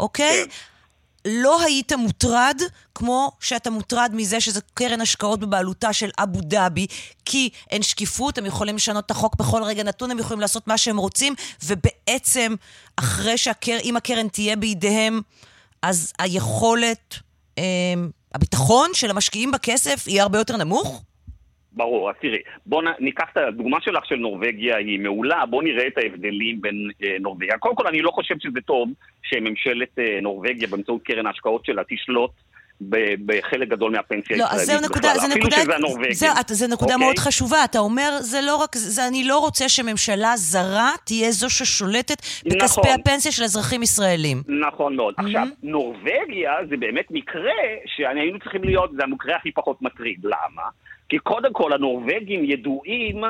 אוקיי? לא היית מוטרד כמו שאתה מוטרד מזה שזו קרן השקעות בבעלותה של אבו דאבי, כי אין שקיפות, הם יכולים לשנות את החוק בכל רגע נתון, הם יכולים לעשות מה שהם רוצים, ובעצם, אחרי שהקרן, אם הקרן תהיה בידיהם, אז היכולת, אה, הביטחון של המשקיעים בכסף יהיה הרבה יותר נמוך? ברור, אז תראי, בואו ניקח את הדוגמה שלך של נורבגיה, היא מעולה, בואו נראה את ההבדלים בין אה, נורבגיה. קודם כל, אני לא חושב שזה טוב שממשלת אה, נורבגיה, באמצעות קרן ההשקעות שלה, תשלוט בחלק גדול מהפנסיה לא, הישראלית נקודה, בכלל, זו אפילו נקודה, שזה הנורבגים. זה, את- זו נקודה אוקיי? מאוד חשובה. אתה אומר, זה לא רק, זה, אני לא רוצה שממשלה זרה תהיה זו ששולטת בכספי נכון. הפנסיה של אזרחים ישראלים. נכון מאוד. עכשיו, נורבגיה זה באמת מקרה שהיינו צריכים להיות, זה המקרה הכי פחות מטריד. למה? כי קודם כל הנורבגים ידועים,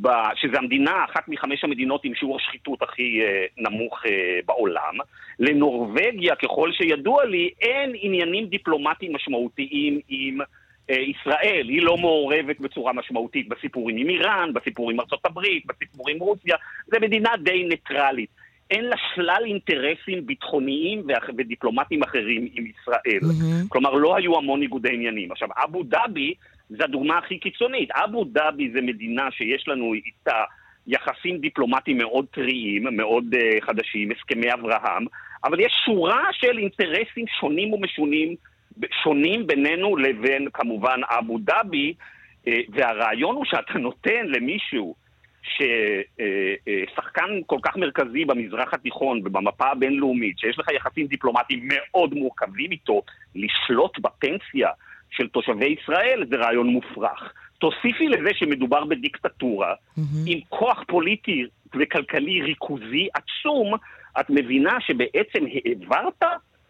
ב, שזו המדינה, אחת מחמש המדינות עם שיעור השחיתות הכי אה, נמוך אה, בעולם. לנורבגיה, ככל שידוע לי, אין עניינים דיפלומטיים משמעותיים עם אה, ישראל. היא לא מעורבת בצורה משמעותית בסיפורים עם איראן, בסיפורים עם ארצות הברית, בסיפורים עם רוסיה. זו מדינה די ניטרלית. אין לה שלל אינטרסים ביטחוניים ודיפלומטיים אחרים עם ישראל. כלומר, לא היו המון ניגודי עניינים. עכשיו, אבו דאבי זה הדוגמה הכי קיצונית. אבו דאבי זה מדינה שיש לנו איתה יחסים דיפלומטיים מאוד טריים, מאוד uh, חדשים, הסכמי אברהם, אבל יש שורה של אינטרסים שונים ומשונים, שונים בינינו לבין כמובן אבו דאבי, אה, והרעיון הוא שאתה נותן למישהו ששחקן כל כך מרכזי במזרח התיכון ובמפה הבינלאומית, שיש לך יחסים דיפלומטיים מאוד מורכבים איתו, לשלוט בפנסיה של תושבי ישראל זה רעיון מופרך. תוסיפי לזה שמדובר בדיקטטורה, עם כוח פוליטי וכלכלי ריכוזי עצום, את מבינה שבעצם העברת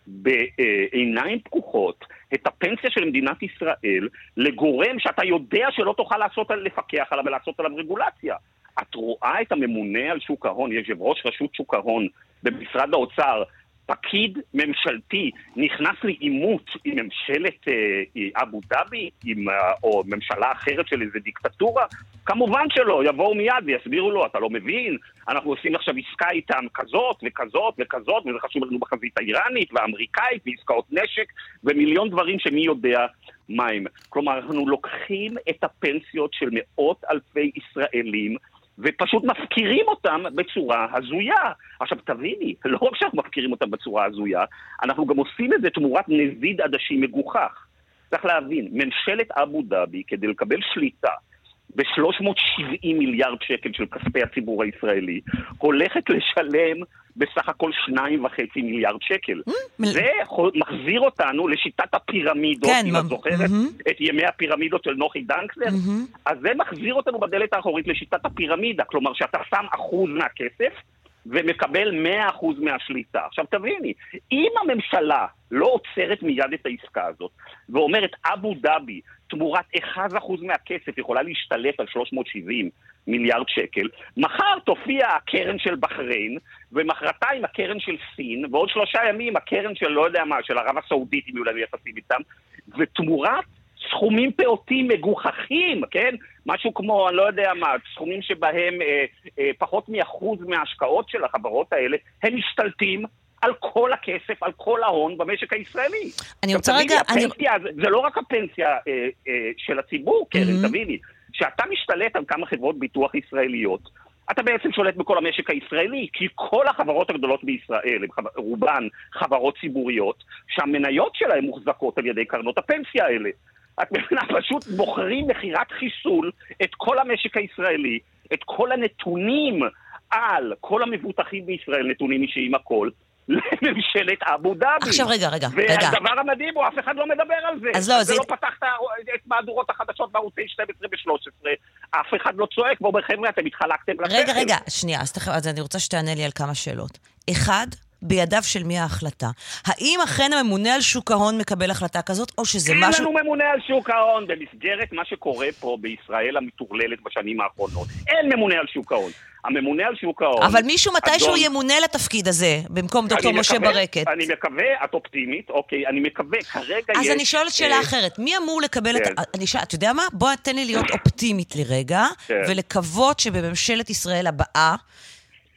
בעיניים פקוחות את הפנסיה של מדינת ישראל לגורם שאתה יודע שלא תוכל לעשות, לפקח עליו ולעשות עליו רגולציה. את רואה את הממונה על שוק ההון, יושב ראש רשות שוק ההון במשרד האוצר, פקיד ממשלתי נכנס לעימות עם ממשלת אה, אבו דאבי, עם, אה, או ממשלה אחרת של איזה דיקטטורה? כמובן שלא, יבואו מיד ויסבירו לו, אתה לא מבין, אנחנו עושים עכשיו עסקה איתם כזאת וכזאת וכזאת, וזה חשוב לנו בחזית האיראנית והאמריקאית, ועסקאות נשק, ומיליון דברים שמי יודע מה הם. כלומר, אנחנו לוקחים את הפנסיות של מאות אלפי ישראלים, ופשוט מפקירים אותם בצורה הזויה. עכשיו תביני, לא רק שאנחנו מפקירים אותם בצורה הזויה, אנחנו גם עושים את זה תמורת נזיד עדשים מגוחך. צריך להבין, ממשלת אבו דאבי, כדי לקבל שליטה ב-370 מיליארד שקל של כספי הציבור הישראלי, הולכת לשלם בסך הכל שניים וחצי מיליארד שקל. זה מחזיר אותנו לשיטת הפירמידות, כן, אם את זוכרת. את ימי הפירמידות של נוחי דנקלר, אז זה מחזיר אותנו בדלת האחורית לשיטת הפירמידה, כלומר שאתה שם אחוז מהכסף ומקבל 100% מהשליטה. עכשיו תביני, אם הממשלה לא עוצרת מיד את העסקה הזאת ואומרת אבו דאבי תמורת 1% מהכסף יכולה להשתלט על 370 מיליארד שקל, מחר תופיע הקרן של בחריין ומחרתיים הקרן של סין ועוד שלושה ימים הקרן של לא יודע מה, של ערב הסעודית אם יהיו לנו יחסים איתם ותמורת סכומים פעוטים מגוחכים, כן? משהו כמו, אני לא יודע מה, סכומים שבהם אה, אה, פחות מאחוז מההשקעות של החברות האלה, הם משתלטים על כל הכסף, על כל ההון במשק הישראלי. אני רוצה רגע- אני- הפנסיה, זה, זה לא רק הפנסיה אה, אה, של הציבור, קרן, Mhm. תביני. כשאתה משתלט על כמה חברות ביטוח ישראליות, אתה בעצם שולט בכל המשק הישראלי, כי כל החברות הגדולות בישראל, רובן חברות ציבוריות, שהמניות שלהן מוחזקות על ידי קרנות הפנסיה האלה. את מבינה, פשוט בוחרים מכירת חיסול את כל המשק הישראלי, את כל הנתונים על כל המבוטחים בישראל, נתונים אישיים הכל, לממשלת אבו דאבי. עכשיו, רגע, רגע, רגע. והדבר המדהים הוא, אף אחד לא מדבר על זה. אז לא, זה זה- לא פתח את מהדורות החדשות בערוצי 12 ו-13, אף אחד לא צועק ואומר, חבר'ה, אתם התחלקתם לשכל. רגע, רגע, שנייה, אז, תכף, אז אני רוצה שתענה לי על כמה שאלות. אחד, בידיו של מי ההחלטה? האם אכן הממונה על שוק ההון מקבל החלטה כזאת, או שזה אין משהו... לנו ממונה על שוק ההון במסגרת מה שקורה פה בישראל המטורללת בשנים האחרונות. אין ממונה על שוק ההון. הממונה על שוק ההון... אבל מישהו מתישהו אדון- ימונה לתפקיד הזה, במקום דוקטור משה מקווה- ברקת. אני מקווה, את אופטימית, אוקיי, אני מקווה, כרגע יש... אז אני שואלת שאלה אה, אחרת, מי אמור לקבל כן. את... אני שואלת, אתה יודע מה? בוא תן לי להיות אופטימית לרגע, כן. ולקוות שבממשלת ישראל הבאה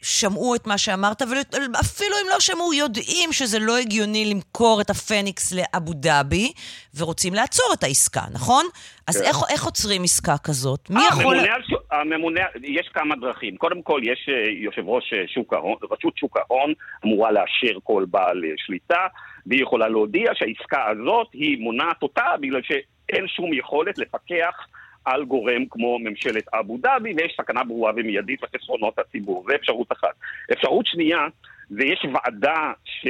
שמעו את מה שאמרת, ואפילו אם לא שמעו, יודעים שזה לא הגיוני למכור את הפניקס לאבו דאבי, ורוצים לעצור את העסקה, נכון? אז כן. איך, איך עוצרים עסקה כזאת? מי אה, יכול... הממונה הממונה, יש כמה דרכים. קודם כל, יש אה, יושב ראש אה, שוק ההון, רשות שוק ההון אמורה לאשר כל בעל שליטה, והיא יכולה להודיע שהעסקה הזאת היא מונעת אותה בגלל שאין שום יכולת לפקח על גורם כמו ממשלת אבו דאבי, ויש סכנה ברורה ומיידית לחסרונות הציבור. זו אפשרות אחת. אפשרות שנייה, זה יש ועדה ש,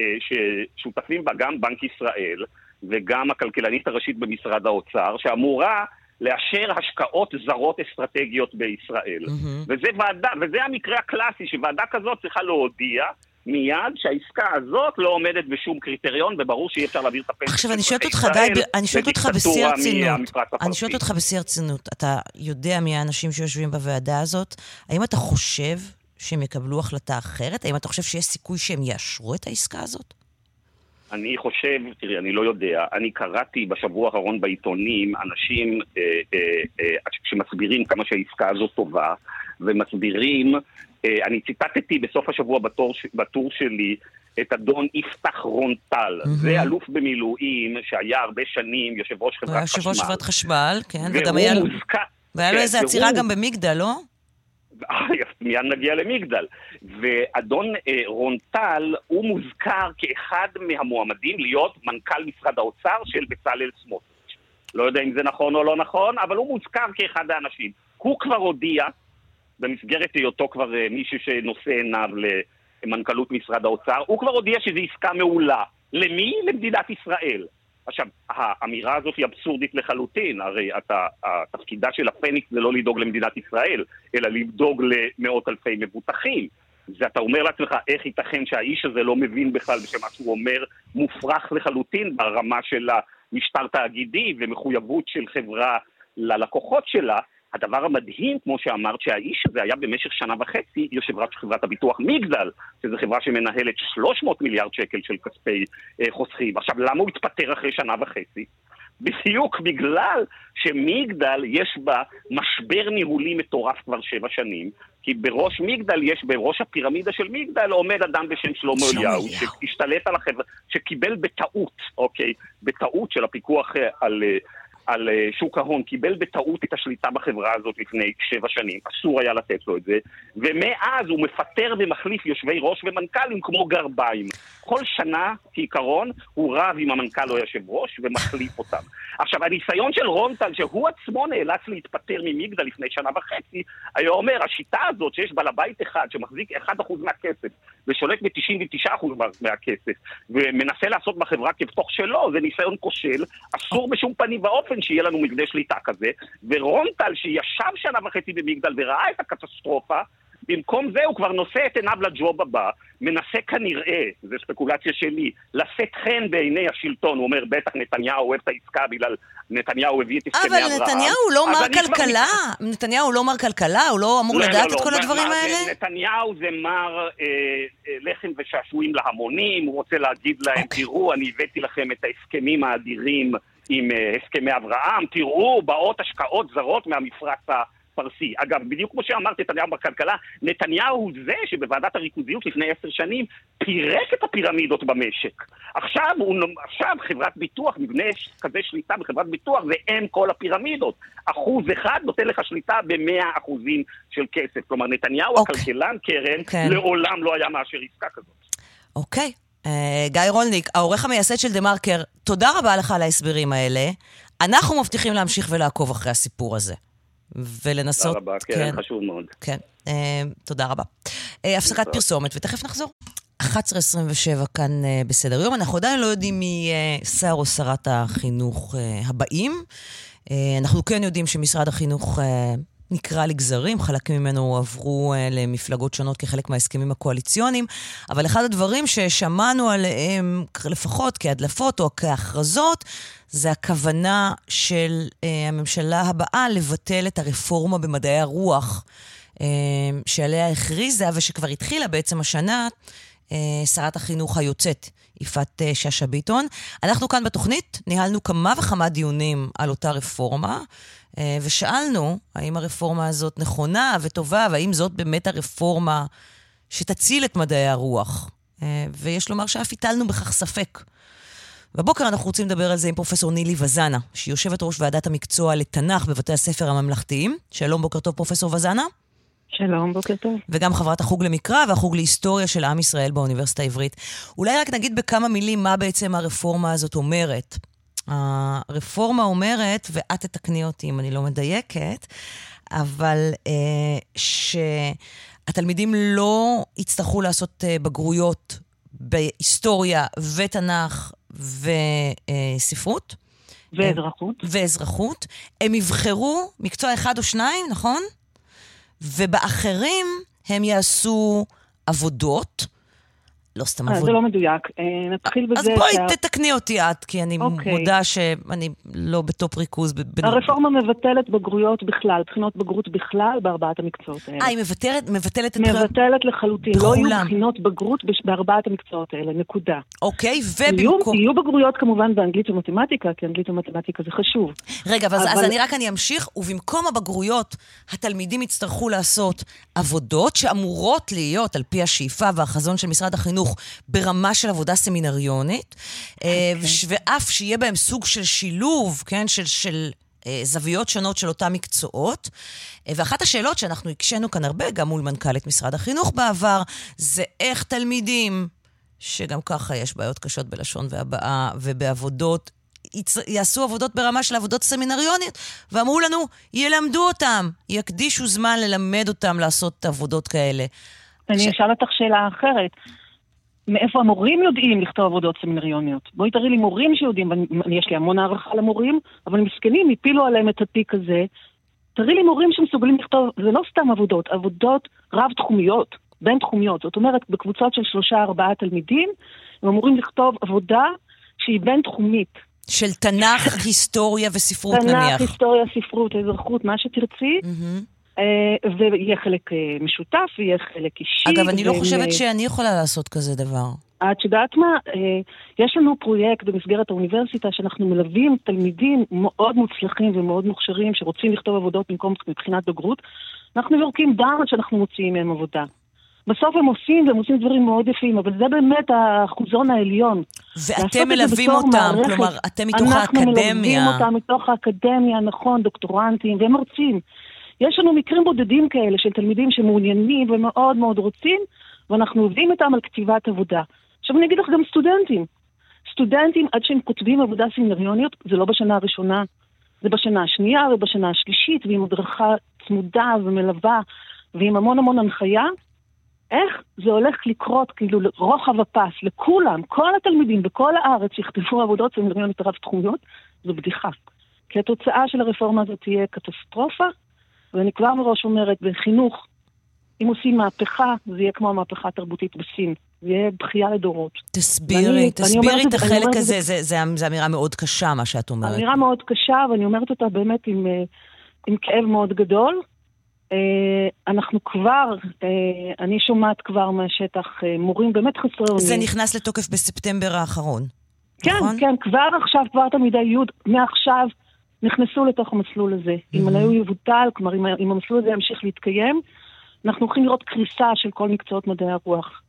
אה, ששותפים בה גם בנק ישראל וגם הכלכלנית הראשית במשרד האוצר, שאמורה לאשר השקעות זרות אסטרטגיות בישראל. וזה ועדה, וזה המקרה הקלאסי, שוועדה כזאת צריכה להודיע מיד שהעסקה הזאת לא עומדת בשום קריטריון, וברור שאי אפשר להעביר את הפנסיה עכשיו, אני שואלת אותך, גיא, אני שואלת אותך בשיא הרצינות. אני. שואלת אותך בשיא הרצינות. אתה יודע מי האנשים שיושבים בוועדה הזאת? האם אתה חושב שהם יקבלו החלטה אחרת? האם אתה חושב שיש סיכוי שהם יאשרו את העסקה הזאת? אני חושב, תראי, אני לא יודע, אני קראתי בשבוע האחרון בעיתונים אנשים אה, אה, אה, שמסבירים כמה שהעסקה הזאת טובה, ומסבירים, אני ציטטתי בסוף השבוע בתור, בטור שלי את אדון יפתח רון-טל. זה אלוף במילואים שהיה הרבה שנים יושב ראש חברת חשמל. יושב ראש חברת חשמל, כן, וגם היה לו... מוזכר... והיה לו כן, איזו עצירה והוא- גם במגדל, לא? אה, מיד נגיע למגדל. ואדון אה, רון טל, הוא מוזכר כאחד מהמועמדים להיות מנכ"ל משרד האוצר של בצלאל סמוטריץ'. לא יודע אם זה נכון או לא נכון, אבל הוא מוזכר כאחד האנשים. הוא כבר הודיע, במסגרת היותו כבר אה, מישהו שנושא עיניו למנכ"לות משרד האוצר, הוא כבר הודיע שזו עסקה מעולה. למי? למדינת ישראל. עכשיו, האמירה הזאת היא אבסורדית לחלוטין, הרי אתה, התפקידה של הפניקס זה לא לדאוג למדינת ישראל, אלא לדאוג למאות אלפי מבוטחים. ואתה אומר לעצמך, איך ייתכן שהאיש הזה לא מבין בכלל שמה שהוא אומר מופרך לחלוטין ברמה של המשטר תאגידי ומחויבות של חברה ללקוחות שלה. הדבר המדהים, כמו שאמרת, שהאיש הזה היה במשך שנה וחצי יושב ראש חברת הביטוח מגדל, שזו חברה שמנהלת 300 מיליארד שקל של כספי אה, חוסכים. עכשיו, למה הוא התפטר אחרי שנה וחצי? בדיוק בגלל שמגדל יש בה משבר ניהולי מטורף כבר שבע שנים, כי בראש מגדל יש, בראש הפירמידה של מגדל עומד אדם בשם שלמה אליהו, שהשתלט על החברה, שקיבל בטעות, אוקיי, בטעות של הפיקוח אה, על... אה, על אה, שוק ההון, קיבל בטעות את השליטה בחברה הזאת לפני שבע שנים, אסור היה לתת לו את זה, ומאז הוא מפטר ומחליף יושבי ראש ומנכ"לים כמו גרביים. כל שנה, כעיקרון, הוא רב עם המנכ"ל או היושב ראש ומחליף אותם. עכשיו, הניסיון של רונטל, שהוא עצמו נאלץ להתפטר ממגדל לפני שנה וחצי, היה אומר, השיטה הזאת שיש בעל הבית אחד שמחזיק 1% מהכסף ושולט ב-99% מהכסף ומנסה לעשות בחברה כבתוך שלו, זה ניסיון כושל, אסור בשום פנים ואופן שיהיה לנו מבנה שליטה כזה, ורונטל, שישב שנה וחצי במגדל וראה את הקטסטרופה, במקום זה הוא כבר נושא את עיניו לג'וב הבא, מנסה כנראה, זו ספקולציה שלי, לשאת חן בעיני השלטון. הוא אומר, בטח נתניהו אוהב את העסקה בגלל נתניהו הביא את הסכמי אברהם. אבל נתניהו לא מר כלכלה? כבר... נתניהו לא מר כלכלה? הוא לא אמור לא, לדעת לא, את לא, כל הדברים מה, האלה? נתניהו זה מר אה, אה, לחם ושעשועים להמונים, הוא רוצה להגיד להם, okay. אוקיי. תראו, אני הבאתי לכם את ההסכמים האדירים עם אה, הסכמי אברהם, תראו, באות השקעות זרות מהמפרץ ה... פרסי. אגב, בדיוק כמו שאמרתי, נתניהו בכלכלה, נתניהו הוא זה שבוועדת הריכוזיות לפני עשר שנים פירק את הפירמידות במשק. עכשיו, הוא, עכשיו חברת ביטוח, מבנה כזה שליטה בחברת ביטוח זה אם כל הפירמידות. אחוז אחד נותן לך שליטה במאה אחוזים של כסף. כלומר, נתניהו, okay. אוקיי. הכלכלן, קרן, okay. כן. לעולם לא היה מאשר עסקה כזאת. אוקיי. Okay. Uh, גיא רולניק, העורך המייסד של דה מרקר, תודה רבה לך על ההסברים האלה. אנחנו מבטיחים להמשיך ולעקוב אחרי הסיפור הזה. ולנסות... תודה רבה, כן, כן חשוב מאוד. כן, אה, תודה רבה. אה, הפסקת פרסומת, ותכף נחזור. 11.27 כאן אה, בסדר יום. אנחנו עדיין לא יודעים מי אה, שר או שרת החינוך אה, הבאים. אה, אנחנו כן יודעים שמשרד החינוך אה, נקרע לגזרים, חלקים ממנו הועברו uh, למפלגות שונות כחלק מההסכמים הקואליציוניים, אבל אחד הדברים ששמענו עליהם, לפחות כהדלפות או כהכרזות, זה הכוונה של uh, הממשלה הבאה לבטל את הרפורמה במדעי הרוח, uh, שעליה הכריזה ושכבר התחילה בעצם השנה שרת החינוך היוצאת, יפעת uh, שאשא ביטון. אנחנו כאן בתוכנית ניהלנו כמה וכמה דיונים על אותה רפורמה. אה, ושאלנו האם הרפורמה הזאת נכונה וטובה, והאם זאת באמת הרפורמה שתציל את מדעי הרוח. אה, ויש לומר שאף הטלנו בכך ספק. בבוקר אנחנו רוצים לדבר על זה עם פרופסור נילי וזנה, שהיא יושבת ראש ועדת המקצוע לתנ"ך בבתי הספר הממלכתיים. שלום, בוקר טוב, פרופסור וזנה. שלום, בוקר טוב. וגם חברת החוג למקרא והחוג להיסטוריה של עם ישראל באוניברסיטה העברית. אולי רק נגיד בכמה מילים מה בעצם הרפורמה הזאת אומרת. הרפורמה אומרת, ואת תתקני אותי אם אני לא מדייקת, אבל אה, שהתלמידים לא יצטרכו לעשות אה, בגרויות בהיסטוריה ותנ"ך וספרות. ואזרחות. ואזרחות. הם יבחרו מקצוע אחד או שניים, נכון? ובאחרים הם יעשו עבודות. לא סתם עבוד. זה לא מדויק. אה, נתחיל בזה... אז בואי שה... תתקני אותי את, כי אני אוקיי. מודה שאני לא בטופ ריכוז. בין... הרפורמה מבטלת בגרויות בכלל, בחינות בגרות בכלל בארבעת המקצועות האלה. אה, היא מבטלת, מבטלת את... מבטלת לחלוטין. בכולם. לא יהיו בחינות בגרות בארבעת המקצועות האלה, נקודה. אוקיי, ובמקום... יהיו, יהיו בגרויות כמובן באנגלית ומתמטיקה, כי אנגלית ומתמטיקה זה חשוב. רגע, אבל... אז אני רק אני אמשיך, ובמקום הבגרויות, התלמידים יצטרכו לעשות עבודות שאמורות להיות, על פי השאיפה והחזון של משרד החינוך, החינוך ברמה של עבודה סמינריונית, okay. אה, אוקיי. ואף שיהיה בהם סוג של שילוב, כן, של... של אה, זוויות שונות של אותם מקצועות. אה, ואחת השאלות שאנחנו הקשינו כאן הרבה, גם מול מנכ"לית משרד החינוך בעבר, זה איך תלמידים, שגם ככה יש בעיות קשות בלשון והבעה ובעבודות יעשו עבודות ברמה של עבודות סמינריוניות, ואמרו לנו, ילמדו אותם, יקדישו זמן ללמד אותם לעשות עבודות כאלה. אני אשאל אותך שאלה אחרת. מאיפה המורים יודעים לכתוב עבודות סמינריוניות? בואי תראי לי מורים שיודעים, ואני- יש לי המון הערכה למורים, אבל מסכנים, הפילו עליהם את התיק הזה. תראי לי מורים שמסוגלים לכתוב, זה לא סתם עבודות, עבודות רב-תחומיות, בין-תחומיות. זאת אומרת, בקבוצות של שלושה-ארבעה תלמידים, הם אמורים לכתוב עבודה שהיא בין-תחומית. של תנ"ך, היסטוריה וספרות תנ"ך, נניח. היסטוריה, ספרות, אזרחות, מה שתרצי. אה, ויהיה חלק אה, משותף, ויהיה חלק אישי. אגב, אני לא והם, חושבת אה, שאני יכולה לעשות כזה דבר. את יודעת מה? אה, יש לנו פרויקט במסגרת האוניברסיטה שאנחנו מלווים תלמידים מאוד מוצלחים ומאוד מוכשרים שרוצים לכתוב עבודות במקום מבחינת בגרות. אנחנו יורקים דם עד שאנחנו מוציאים מהם עבודה. בסוף הם עושים, והם עושים דברים מאוד יפים, אבל זה באמת האחוזון העליון. ואתם מלווים אותם, מערכת. כלומר, אתם מתוך אנחנו מלווים האקדמיה. אותם מתוך האקדמיה, נכון, דוקטורנטים ומרצים. יש לנו מקרים בודדים כאלה של תלמידים שמעוניינים ומאוד מאוד רוצים, ואנחנו עובדים איתם על כתיבת עבודה. עכשיו אני אגיד לך גם סטודנטים. סטודנטים, עד שהם כותבים עבודה סמינריוניות, זה לא בשנה הראשונה, זה בשנה השנייה ובשנה השלישית, ועם הדרכה צמודה ומלווה, ועם המון המון הנחיה. איך זה הולך לקרות, כאילו, לרוחב הפס, לכולם, כל התלמידים בכל הארץ שיכתבו עבודות סמינריוניות רב-תחומיות, זו בדיחה. כי התוצאה של הרפורמה הזאת תהיה קטסטרופה, ואני כבר מראש אומרת, בחינוך, אם עושים מהפכה, זה יהיה כמו המהפכה התרבותית בסין. זה יהיה בכייה לדורות. תסבירי, תסבירי את החלק הזה, זה- זה- זה- אמירה מאוד קשה, מה שאת אומרת. אמירה מאוד קשה, ואני אומרת אותה באמת עם, אה, עם כאב מאוד גדול. אה, אנחנו כבר, אה, אני שומעת כבר מהשטח מורים באמת חסרי אונים. זה נכנס לתוקף בספטמבר האחרון. כן, נכון? כן, כבר עכשיו, כבר תלמידי י' מעכשיו נכנסו לתוך המסלול הזה. אם Mhm. הוא יבוטל, כלומר אם, אם המסלול הזה ימשיך להתקיים, אנחנו הולכים לראות קריסה של כל מקצועות מדעי הרוח.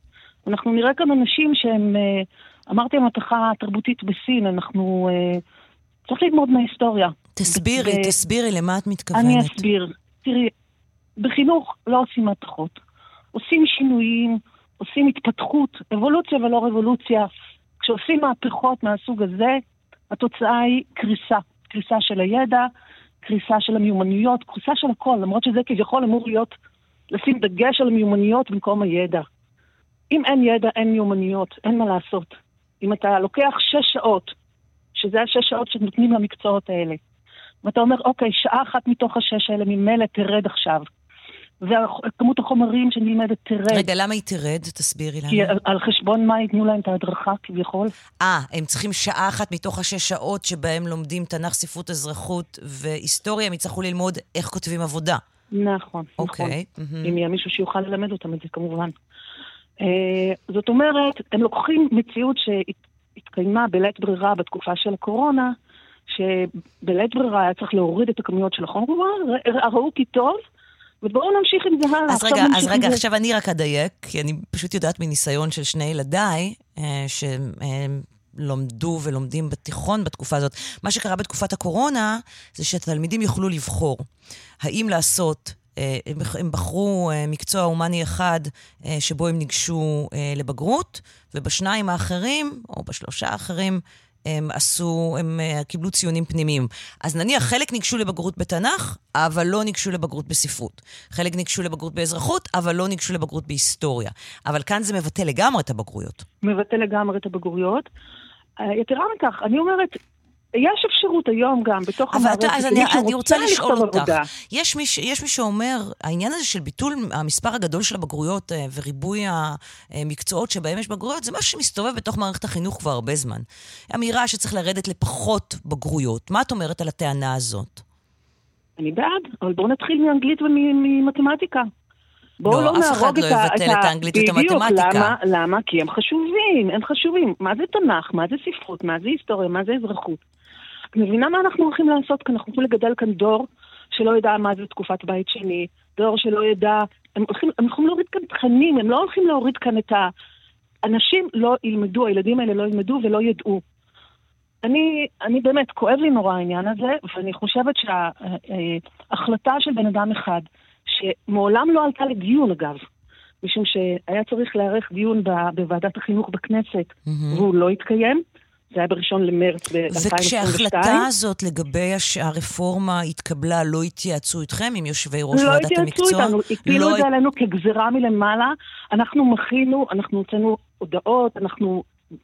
אנחנו נראה כאן אנשים שהם, אה, אמרתי המהפכה התרבותית בסין, אנחנו... אה, צריך ללמוד מההיסטוריה. תסבירי, ו- תסבירי למה את מתכוונת. אני אסביר. תראי, בחינוך לא עושים מהפכות. עושים שינויים, עושים התפתחות, אבולוציה ולא רבולוציה. כשעושים מהפכות מהסוג הזה, התוצאה היא קריסה. קריסה של הידע, קריסה של המיומנויות, קריסה של הכל, למרות שזה כביכול אמור להיות, לשים דגש על המיומנויות במקום הידע. אם אין ידע, אין מיומנויות, אין מה לעשות. אם אתה לוקח שש שעות, שזה השש שעות שנותנים למקצועות האלה, ואתה אומר, אוקיי, שעה אחת מתוך השש האלה ממילא תרד עכשיו. וכמות החומרים שנלמדת תרד. רגע, למה היא תרד? תסבירי לנו. כי על, על חשבון מה ייתנו להם את ההדרכה כביכול? אה, הם צריכים שעה אחת מתוך השש שעות שבהם לומדים תנ"ך, ספרות, אזרחות והיסטוריה, הם יצטרכו ללמוד איך כותבים עבודה. נכון, אוקיי, נכון. מהמם. אם יהיה מישהו שיוכל ללמד אותם את זה כמובן. אה, זאת אומרת, הם לוקחים מציאות שהתקיימה בלית ברירה בתקופה של הקורונה, שבלית ברירה היה צריך להוריד את הכמויות של החומר, ראו כי טוב, ובואו נמשיך עם זה הלאה. אז רגע, אז רגע, זה. עכשיו אני רק אדייק, כי אני פשוט יודעת מניסיון של שני ילדיי, אה, שהם אה, למדו ולומדים בתיכון בתקופה הזאת. מה שקרה בתקופת הקורונה, זה שהתלמידים יוכלו לבחור האם לעשות... אה, הם בח- הם בחרו אה, מקצוע הומני אחד אה, שבו הם ניגשו לבגרות, ובשניים האחרים, או בשלושה האחרים, הם עשו, הם אה, קיבלו ציונים פנימיים. אז נניח חלק ניגשו לבגרות בתנ"ך, אבל לא ניגשו לבגרות בספרות. חלק ניגשו לבגרות באזרחות, אבל לא ניגשו לבגרות בהיסטוריה. אבל כאן זה מבטא לגמרי את הבגרויות. מבטא לגמרי את הבגרויות. אה, יתרה מכך, אני אומרת, יש אפשרות היום גם בתוך המערכת, אתה, אז אני, אני רוצה לשאול אותך, עבודה. יש מי, יש מי שאומר, העניין הזה של ביטול המספר הגדול של הבגרויות אה, וריבוי המקצועות שבהם יש בגרויות, זה משהו שמסתובב בתוך מערכת החינוך כבר הרבה זמן. אמירה שצריך לרדת לפחות בגרויות. מה את אומרת על הטענה הזאת? אני בעד, אבל בואו נתחיל מאנגלית וממתמטיקה. בואו לא, לא, אף אחד נהרוג לא את ה... יבטל ה- את האנגלית ואת בדיוק, המתמטיקה. למה? למה? כי הם חשובים, הם חשובים. מה זה תנ"ך? מה זה ספרות? מה זה היסטוריה? מה זה אזרחות? את מבינה מה אנחנו הולכים לעשות כאן? אנחנו הולכים לגדל כאן דור שלא ידע מה זה תקופת בית שני, דור שלא ידע... הם הולכים, הם הולכים להוריד כאן תכנים, הם לא הולכים להוריד כאן את ה... אנשים לא ילמדו, הילדים האלה לא ילמדו ולא ידעו. אני, אני באמת, כואב לי נורא העניין הזה, ואני חושבת שההחלטה של בן אדם אחד, שמעולם לא עלתה לדיון אגב, משום שהיה צריך להיערך דיון בוועדת החינוך בכנסת, והוא לא התקיים, זה היה בראשון למרץ ב-2022. וכשההחלטה הזאת לגבי הש- הרפורמה התקבלה, לא התייעצו איתכם עם יושבי ראש לא ועדת התייעצו המקצוע? איתנו, הפילו לא את זה עלינו כגזירה מלמעלה. אנחנו מחינו, אנחנו הוצאנו הודעות, אנחנו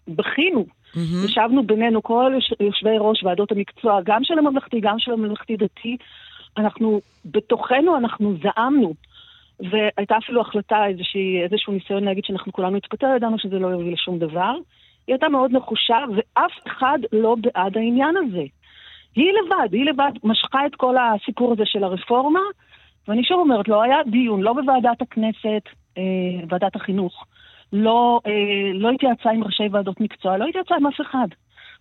בכינו. מהמם. ישבנו בינינו, כל יוש- יושבי ראש ועדות המקצוע, גם של הממלכתי, גם של הממלכתי-דתי, אנחנו, בתוכנו אנחנו זעמנו. והייתה אפילו החלטה, איזושהי, איזשהו ניסיון להגיד שאנחנו כולנו נתפטר, ידענו שזה לא יוביל לשום דבר. היא הייתה מאוד נחושה, ואף אחד לא בעד העניין הזה. היא לבד, היא לבד משכה את כל הסיפור הזה של הרפורמה, ואני שוב אומרת, לא היה דיון, לא בוועדת הכנסת, אה, ועדת החינוך, לא, אה, לא התייעצה עם ראשי ועדות מקצוע, לא התייעצה עם אף אחד.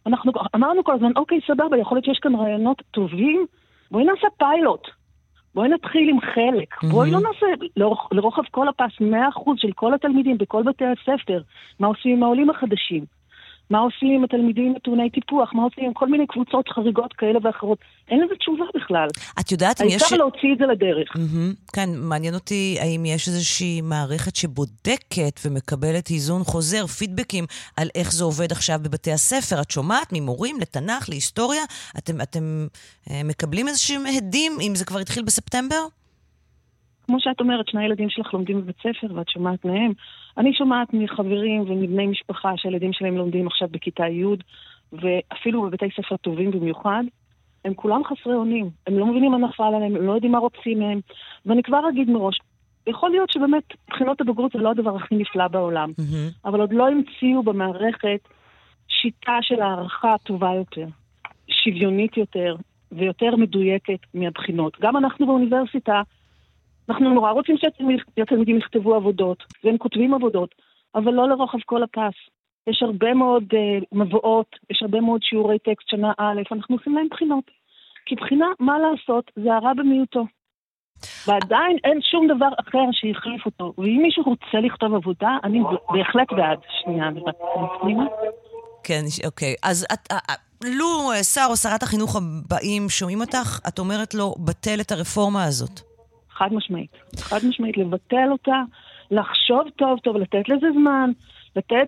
אנחנו אמרנו כל הזמן, אוקיי, סבבה, יכול להיות שיש כאן רעיונות טובים, בואי נעשה פיילוט. בואי נתחיל עם חלק. Mm-hmm. בואי לא נעשה לרוח, לרוחב כל הפס 100% של כל התלמידים בכל בתי הספר. מה עושים עם העולים החדשים? מה עושים עם התלמידים נתוני טיפוח? מה עושים עם כל מיני קבוצות חריגות כאלה ואחרות? אין לזה תשובה בכלל. את יודעת אם יש... העיקר להוציא את זה לדרך. מהמם. כן, מעניין אותי האם יש איזושהי מערכת שבודקת ומקבלת היזון חוזר, פידבקים על איך זה עובד עכשיו בבתי הספר. את שומעת ממורים לתנ"ך, להיסטוריה? אתם, אתם אה, מקבלים איזשהם הדים, אם זה כבר התחיל בספטמבר? כמו שאת אומרת, שני הילדים שלך לומדים בבית ספר ואת שומעת מהם. אני שומעת מחברים ומבני משפחה שהילדים שלהם לומדים עכשיו בכיתה י' ואפילו בבתי ספר טובים במיוחד. הם כולם חסרי אונים, הם לא מבינים מה נפל עליהם, הם לא יודעים מה רוצים מהם. ואני כבר אגיד מראש, יכול להיות שבאמת בחינות הבגרות זה לא הדבר הכי נפלא בעולם, אבל עוד לא המציאו במערכת שיטה של הערכה טובה יותר, שוויונית יותר ויותר מדויקת מהבחינות. גם אנחנו באוניברסיטה, אנחנו נורא רוצים שהתלמיד- שהתלמידים יכתבו עבודות, והם כותבים עבודות, אבל לא לרוחב כל הפס. יש הרבה מאוד uh, מבואות, יש הרבה מאוד שיעורי טקסט שנה א', אנחנו עושים להם בחינות. כי בחינה, מה לעשות, זה הרע במיעוטו. ועדיין אין שום דבר אחר שיחליף אותו. ואם מישהו רוצה לכתוב עבודה, אני בהחלט בעד. שנייה. פנינה? כן, אוקיי. אז את, אה, אה, לו שר או שרת החינוך הבאים שומעים אותך, את אומרת לו, בטל את הרפורמה הזאת. חד משמעית. חד משמעית, לבטל אותה, לחשוב טוב טוב, לתת לזה זמן, לתת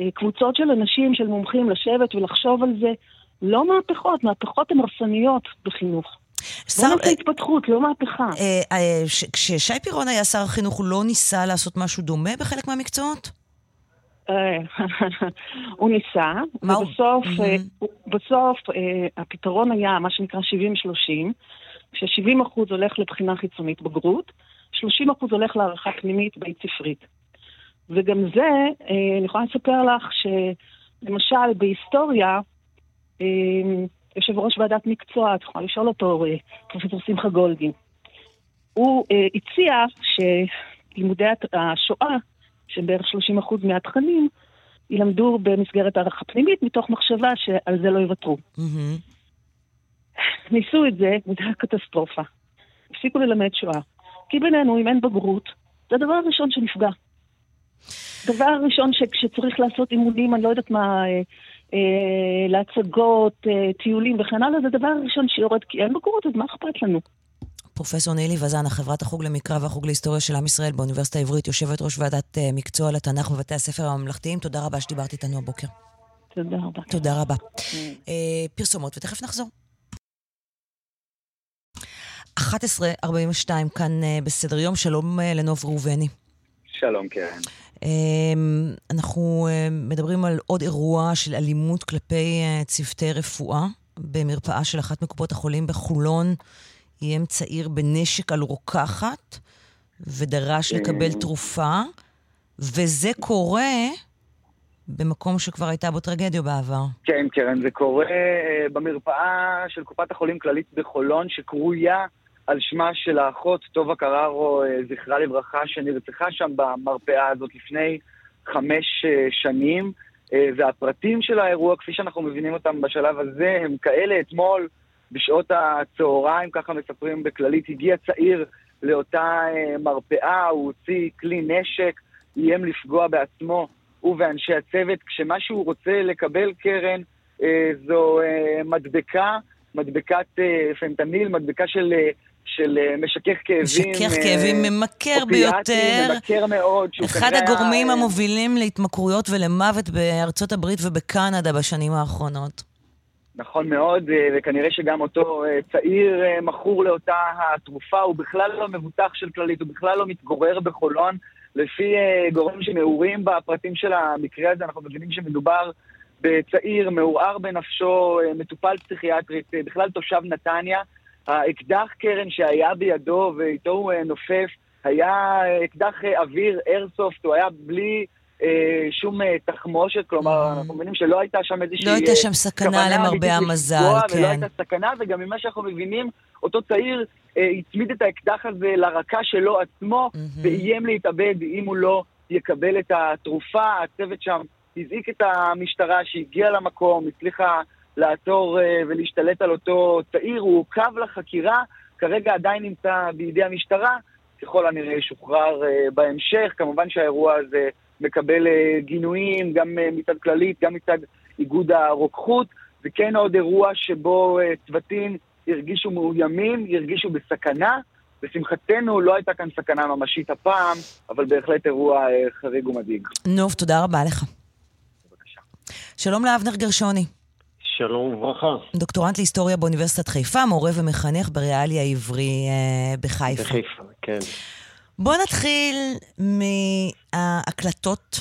לקבוצות של אנשים, של מומחים, לשבת ולחשוב על זה. לא מהפכות, מהפכות הן הרסניות בחינוך. בוא נעשה התפתחות, לא מהפכה. אה, אה, ש- כששי פירון היה שר החינוך, הוא לא ניסה לעשות משהו דומה בחלק מהמקצואות? אה, הוא ניסה, ובסוף, אה, הוא- בסוף אה, הפתרון היה מה שנקרא 70-30, כש-70% הולך לבחינה חיצונית בגרות, 30% הולך להערכה פנימית בית ספרית. וגם זה, אה, אני יכולה לספר לך שלמשל בהיסטוריה, אה, יושב ראש ועדת מקצוע, את יכולה לשאול אותו, אה, פרופסור שמחה גולדין, הוא הציע שלימודי השואה, שבערך 30% מהתכנים, ילמדו במסגרת הערכה פנימית, מתוך מחשבה שעל זה לא יוותרו. ניסו את זה, וזה היה קטסטרופה. הפסיקו ללמד שואה. כי בינינו, אם אין בגרות, זה הדבר הראשון שנפגע. הדבר הראשון ש- שצריך לעשות אימונים, אני לא יודעת מה, אה, אה, להצגות, אה, טיולים וכן הלאה, זה הדבר הראשון שיורד, כי אין בגרות, אז מה אכפת לנו? פרופסור נילי וזנה, חברת החוג למקרא והחוג להיסטוריה של עם ישראל באוניברסיטה העברית, יושבת ראש ועדת אה, מקצוע לתנ"ך בבתי הספר הממלכתיים. תודה רבה שדיברת איתנו הבוקר. תודה רבה. תודה רבה. אה, פרסומות, ותכף נחזור. 11.42 כאן אה, בסדר יום, שלום אה, לנוב ראובני. שלום, קרן. אמ, אנחנו אה, מדברים על עוד אירוע של אלימות כלפי צוותי רפואה במרפאה של אחת מקופות החולים בחולון. איים צעיר בנשק על רוקחת ודרש לקבל תרופה, וזה קורה במקום שכבר הייתה בו טרגדיה בעבר. כן, קרן, זה קורה אה, במרפאה של קופת החולים כללית בחולון, שקרויה על שמה של האחות טובה קררו, אה, זכרה לברכה, שנרצחה שם במרפאה הזאת לפני חמש אה, שנים. אה, והפרטים של האירוע, כפי שאנחנו מבינים אותם בשלב הזה, הם כאלה. אתמול, בשעות הצהריים, ככה מספרים בכללית, הגיע צעיר לאותה אה, מרפאה, הוא הוציא כלי נשק, איים לפגוע בעצמו ובאנשי הצוות, כשמה שהוא רוצה לקבל, קרן, זו מדבקה, מדבקת פנטניל, מדבקה של של אה, משכך כאבים. משכך אה, כאבים ממכר ביותר. ממכר מאוד. אחד הגורמים המובילים להתמכרויות ולמוות בארצות הברית ובקנדה בשנים האחרונות. נכון מאוד, אה, וכנראה שגם אותו צעיר מכור לאותה התרופה, הוא בכלל לא מבוטח של כללית, הוא בכלל לא מתגורר בחולון. לפי גורמים שמעורים בפרטים של המקרה הזה, אנחנו מבינים שמדובר בצעיר מעורער בנפשו, מטופל פסיכיאטרית, בכלל תושב נתניה. האקדח קרן שהיה בידו ואיתו הוא אה, נופף, היה אה, אקדח אה, אוויר, איירסופט, הוא היה בלי אה, שום אה, תחמושת, כלומר, אנחנו מבינים שלא הייתה שם איזושהי... לא הייתה שם סכנה למרבה המזל, לפגוע, כן. ולא הייתה סכנה, וגם ממה שאנחנו מבינים, אותו צעיר אה, הצמיד את האקדח הזה לרקה שלו עצמו, ואיים להתאבד אם הוא לא יקבל את התרופה. הצוות שם הזעיק את המשטרה שהגיעה למקום, הצליחה לעצור אה, ולהשתלט על אותו צעיר, הוא עוכב לחקירה, כרגע עדיין נמצא בידי המשטרה, ככל הנראה ישוחרר אה, בהמשך. כמובן שהאירוע הזה מקבל אה, גינויים, גם מצד כללית, גם מצד איגוד הרוקחות. זה כן עוד אירוע שבו צוותים הרגישו מאוימים, הרגישו בסכנה. לשמחתנו לא הייתה כאן סכנה ממשית הפעם, אבל בהחלט אירוע חריג ומדאיג. נוב, תודה רבה לך. שלום לאבנר גרשוני. שלום וברכה. דוקטורנט להיסטוריה באוניברסיטת חיפה, מורה ומחנך בריאלי העברי אה, בחיפה. בחיפה, כן. בוא נתחיל מההקלטות,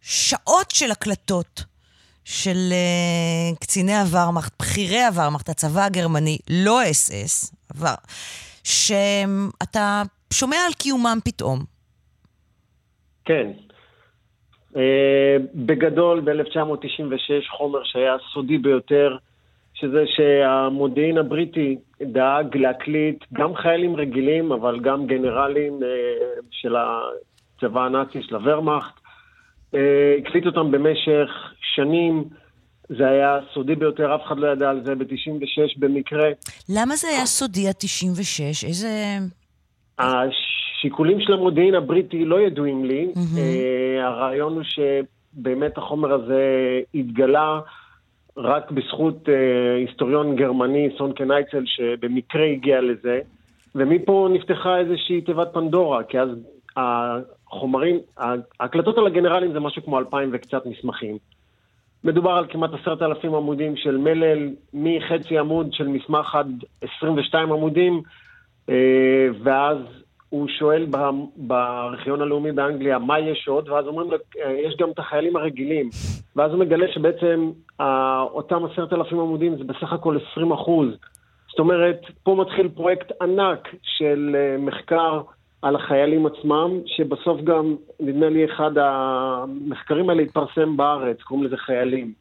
שעות של הקלטות של uh, קציני הוורמאכט, בכירי הוורמאכט, הצבא הגרמני, לא אס אס, עבר, שאתה שומע על קיומם פתאום. כן. Uh, בגדול, ב-1996 חומר שהיה סודי ביותר, שזה שהמודיעין הבריטי דאג להקליט גם חיילים רגילים, אבל גם גנרלים uh, של הצבא הנאצי, של הוורמאכט. Uh, הקליט אותם במשך שנים, זה היה סודי ביותר, אף אחד לא ידע על זה ב-96 במקרה. למה זה היה סודי עד 96? איזה... השיקולים של המודיעין הבריטי לא ידועים לי. Mm-hmm. הרעיון הוא שבאמת החומר הזה התגלה רק בזכות uh, היסטוריון גרמני, סונקן אייצל, שבמקרה הגיע לזה, ומפה נפתחה איזושהי תיבת פנדורה, כי אז החומרים, ההקלטות על הגנרלים זה משהו כמו אלפיים וקצת מסמכים. מדובר על כמעט עשרת אלפים עמודים של מלל, מחצי עמוד של מסמך עד 22 עמודים, ואז הוא שואל בארכיון הלאומי באנגליה מה יש עוד, ואז אומרים לו, יש גם את החיילים הרגילים. ואז הוא מגלה שבעצם אותם עשרת אלפים עמודים זה בסך הכל 20 אחוז. זאת אומרת, פה מתחיל פרויקט ענק של מחקר על החיילים עצמם, שבסוף גם, נדמה לי, אחד המחקרים האלה התפרסם בארץ, קוראים לזה חיילים.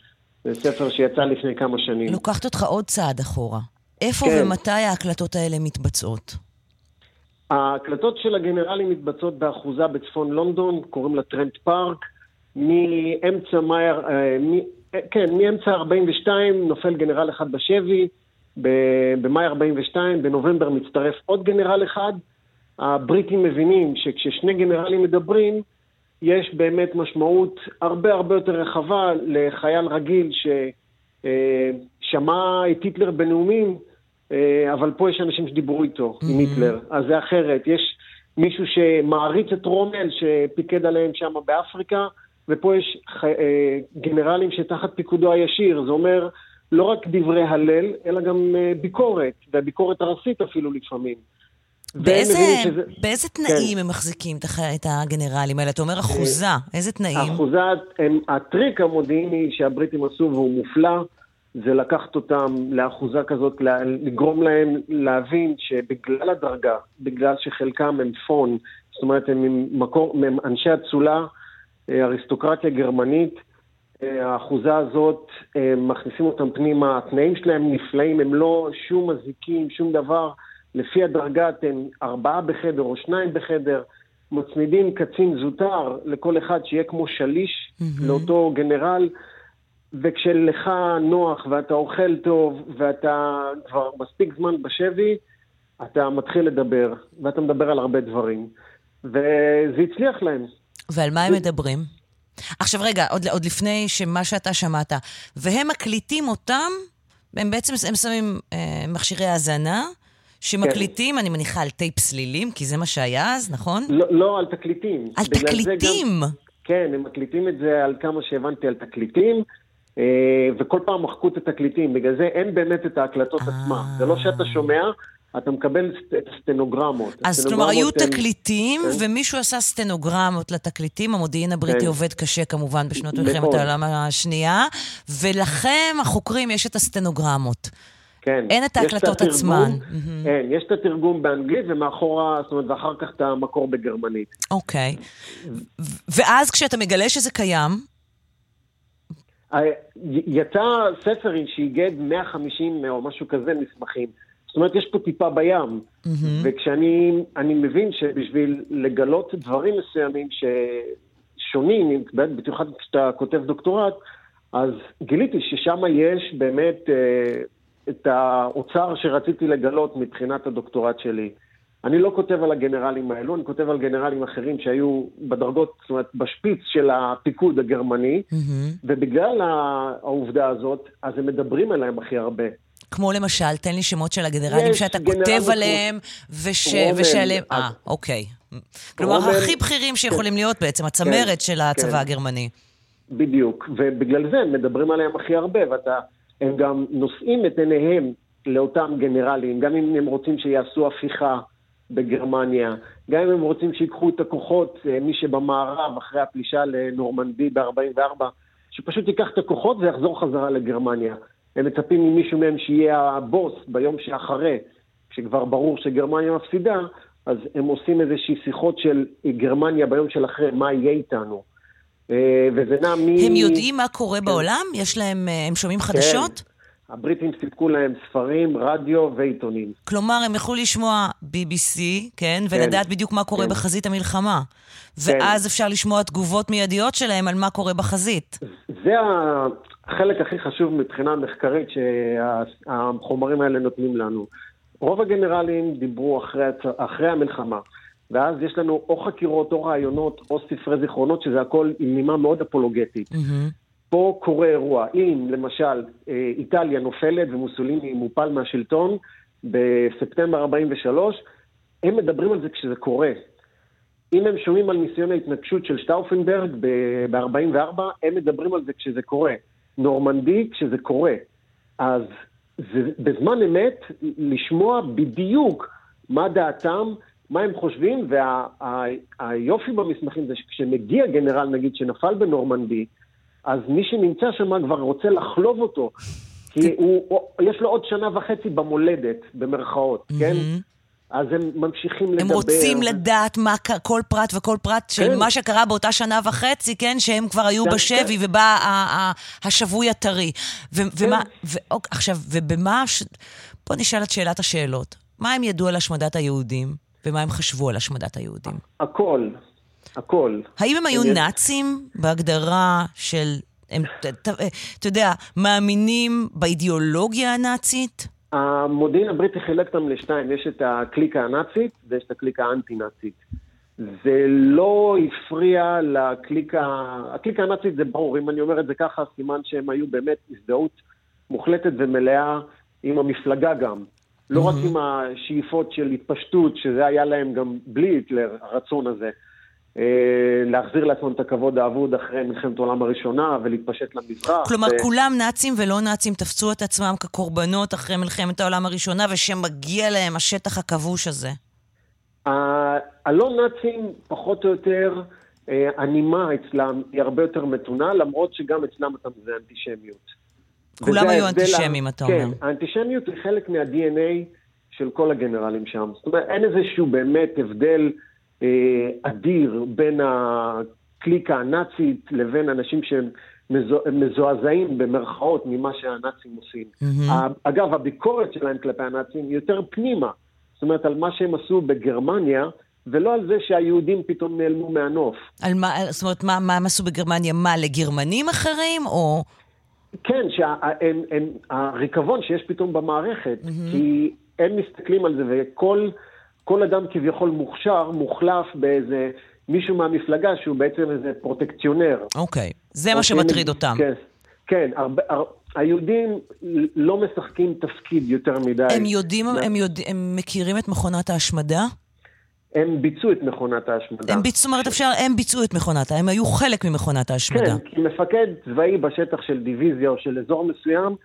זה ספר שיצא לפני כמה שנים. לוקחת אותך עוד צעד אחורה. איפה כן. ומתי ההקלטות האלה מתבצעות? ההקלטות של הגנרלים מתבצעות באחוזה בצפון לונדון, קוראים לה טרנט פארק. מאמצע מאי, מ, כן, מאמצע 42 נופל גנרל אחד בשבי, במאי 42, בנובמבר מצטרף עוד גנרל אחד. הבריטים מבינים שכששני גנרלים מדברים, יש באמת משמעות הרבה הרבה יותר רחבה לחייל רגיל ששמע את היטלר בנאומים, אבל פה יש אנשים שדיברו איתו, mm-hmm. עם היטלר, אז זה אחרת. יש מישהו שמעריץ את רומל, שפיקד עליהם שם באפריקה, ופה יש חי... גנרלים שתחת פיקודו הישיר. זה אומר לא רק דברי הלל, אלא גם ביקורת, והביקורת הרסית אפילו לפעמים. באיזה, שזה... באיזה תנאים כן. הם מחזיקים את הגנרלים האלה? אתה אומר אחוזה, איזה תנאים? אחוזה, הם, הטריק המודיעיני שהבריטים עשו, והוא מופלא, זה לקחת אותם לאחוזה כזאת, לגרום להם להבין שבגלל הדרגה, בגלל שחלקם הם פון, זאת אומרת, הם, מקור, הם אנשי אצולה, אריסטוקרטיה גרמנית, האחוזה הזאת, מכניסים אותם פנימה, התנאים שלהם נפלאים, הם לא שום מזיקים, שום דבר. לפי הדרגה אתם ארבעה בחדר או שניים בחדר, מצמידים קצין זוטר לכל אחד שיהיה כמו שליש mm-hmm. לאותו גנרל, וכשלך נוח ואתה אוכל טוב ואתה כבר מספיק זמן בשבי, אתה מתחיל לדבר, ואתה מדבר על הרבה דברים. וזה הצליח להם. ועל מה הם מדברים? עכשיו רגע, עוד, עוד לפני שמה שאתה שמעת, והם מקליטים אותם, הם בעצם הם שמים אה, מכשירי האזנה, שמקליטים, אני מניחה, על טייפ סלילים, כי זה מה שהיה אז, נכון? לא, לא על תקליטים. על תקליטים? גם, כן, הם מקליטים את זה על כמה שהבנתי על תקליטים, וכל פעם מחקו את התקליטים, בגלל זה אין באמת את ההקלטות עצמן. זה לא שאתה שומע, אתה מקבל סט- את הסטנוגרמות. אז כלומר, היו תקליטים, כן. ומישהו עשה סטנוגרמות לתקליטים. המודיעין הבריטי כן. עובד קשה, כמובן, בשנות. מלחמת העולם השנייה, ולכם, החוקרים, יש את הסטנוגרמות. כן. אין את ההקלטות עצמן. כן, יש את התרגום באנגלית, ומאחורה, זאת אומרת, ואחר כך את המקור בגרמנית. אוקיי. ואז כשאתה מגלה שזה קיים, יצא ספר שאיגד 150 או משהו כזה מסמכים. זאת אומרת, יש פה טיפה בים. וכשאני אני מבין שבשביל לגלות דברים מסוימים ששונים, במיוחד כשאתה כותב דוקטורט, אז גיליתי ששם יש באמת אה, את האוצר שרציתי לגלות מבחינת הדוקטורט שלי. אני לא כותב על הגנרלים האלו, אני כותב על גנרלים אחרים שהיו בדרגות, זאת אומרת, בשפיץ של הפיקוד הגרמני, ובגלל ה- העובדה הזאת, אז הם מדברים עליהם הכי הרבה. כמו למשל, תן לי שמות של הגנרלים שאתה כותב עליהם, וש... ושעליהם... אז- אה, אוקיי. כלומר, הכי בכירים שיכולים להיות בעצם, הצמרת של הצבא כן. הגרמני. בדיוק, ובגלל זה הם מדברים עליהם הכי הרבה, ואתה, הם גם נושאים את עיניהם לאותם גנרלים, גם אם הם רוצים שיעשו הפיכה בגרמניה, גם אם הם רוצים שיקחו את הכוחות, אה, מי שבמערב, אחרי הפלישה לנורמנדי ב-44, שפשוט ייקח את הכוחות ויחזור חזרה לגרמניה. הם מצפים ממישהו מהם שיהיה הבוס ביום שאחרי, כשכבר ברור שגרמניה מפסידה, אז הם עושים איזושהי שיחות של גרמניה ביום של אחרי, מה יהיה איתנו. אה, וזה נע מ... הם יודעים מה קורה בעולם? יש להם... אה, הם שומעים חדשות? כן. הבריטים סיפקו להם ספרים, רדיו ועיתונים. כלומר, הם יכלו לשמוע BBC, כן? כן. ולדעת בדיוק מה קורה כן. בחזית המלחמה. ואז אפשר לשמוע תגובות מיידיות שלהם על מה קורה בחזית. זה החלק הכי חשוב מבחינה מחקרית שהחומרים האלה נותנים לנו. רוב הגנרלים דיברו אחרי, אחרי המלחמה, ואז יש לנו או חקירות, או רעיונות, או ספרי זיכרונות, שזה הכל עם נימה מאוד אפולוגטית. פה קורה אירוע. אם למשל אה, איטליה נופלת ומוסוליני מופל מהשלטון בספטמבר 43, הם מדברים על זה כשזה קורה. אם הם שומעים על ניסיון ההתנגשות של שטאופנברג ב-44, הם מדברים על זה כשזה קורה. נורמנדי כשזה קורה. אז זה בזמן אמת לשמוע בדיוק מה דעתם, מה הם חושבים, והיופי במסמכים זה שכשמגיע גנרל, נגיד, שנפל בנורמנדי, אז מי שנמצא שם כבר רוצה לחלוב אותו, כי הוא, הוא, יש לו עוד שנה וחצי במולדת, במרכאות, כן? אז הם ממשיכים לדבר. הם רוצים לדעת מה, כל פרט וכל פרט של כן. מה שקרה באותה שנה וחצי, כן? שהם כבר היו כן, בשבי ובא ה- ה- השבוי הטרי. ו- ומה, ו- אוק, עכשיו, ובמה... ש- בוא נשאל את שאלת השאלות. מה הם ידעו על השמדת היהודים, ומה הם חשבו על השמדת היהודים? הכל, הכל. האם הם היו נאצים בהגדרה של... אתה יודע, מאמינים באידיאולוגיה הנאצית? המודיעין הבריטי חילק אותם לשתיים, יש את הקליקה הנאצית ויש את הקליקה האנטי-נאצית. זה לא הפריע לקליקה, הקליקה הנאצית זה ברור, אם אני אומר את זה ככה, סימן שהם היו באמת הזדהות מוחלטת ומלאה עם המפלגה גם. לא רק עם השאיפות של התפשטות, שזה היה להם גם בלי היטלר, הרצון הזה. אה, להחזיר לעצמם את הכבוד האבוד אחרי מלחמת העולם הראשונה ולהתפשט למזרח. כלומר, ו- כולם נאצים ולא נאצים תפסו את עצמם כקורבנות אחרי מלחמת העולם הראשונה, ושמגיע להם השטח הכבוש הזה. הלא נאצים, פחות או יותר, אה, הנימה אצלם היא הרבה יותר מתונה, למרות שגם אצלם אתה זה אנטישמיות. כולם היו אנטישמים, אתה כן, אומר. האנטישמיות היא חלק מה-DNA של כל הגנרלים שם. זאת אומרת, אין איזשהו באמת הבדל אה, אדיר בין הקליקה הנאצית לבין אנשים שהם מזו- מזועזעים במרכאות ממה שהנאצים עושים. ה- אגב, הביקורת שלהם כלפי הנאצים היא יותר פנימה. זאת אומרת, על מה שהם עשו בגרמניה, ולא על זה שהיהודים פתאום נעלמו מהנוף. על מה, זאת אומרת, מה, מה הם עשו בגרמניה? מה, לגרמנים אחרים, או... כן, שהריקבון שיש פתאום במערכת, כי הם מסתכלים על זה, וכל כל אדם כביכול מוכשר מוחלף באיזה מישהו מהמפלגה שהוא בעצם איזה פרוטקציונר. אוקיי, זה מה אוקיי, שמטריד אותם. כן, כן הרבה, הר, היהודים לא משחקים תפקיד יותר מדי. הם יודעים, הם, יודע, הם מכירים את מכונת ההשמדה? הם ביצעו את מכונת ההשמדה. הם ביצעו, זאת אומרת, אפשר, הם ביצעו את מכונת, הם היו חלק ממכונת ההשמדה. כן, כי מפקד צבאי בשטח של דיוויזיה או של אזור מסוים,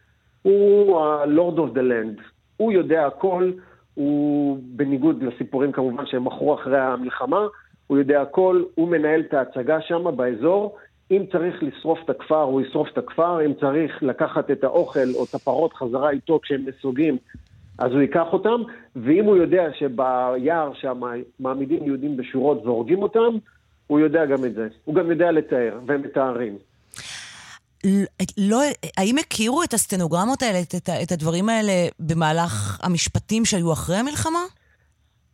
הוא ה-Lord of the Land. הוא יודע הכל, הוא בניגוד לסיפורים כמובן שהם מכרו אחרי המלחמה, הוא יודע הכל, הוא מנהל את ההצגה שם באזור. אם צריך לשרוף את הכפר, הוא ישרוף את הכפר, אם צריך לקחת את האוכל או את הפרות חזרה איתו כשהם נסוגים, אז הוא ייקח אותם, ואם הוא יודע שביער שם מעמידים יהודים בשורות והורגים אותם, הוא יודע גם את זה. הוא גם יודע לתאר, והם מתארים. לא, האם הכירו את הסטנוגרמות האלה, את, את הדברים האלה, במהלך המשפטים שהיו אחרי המלחמה?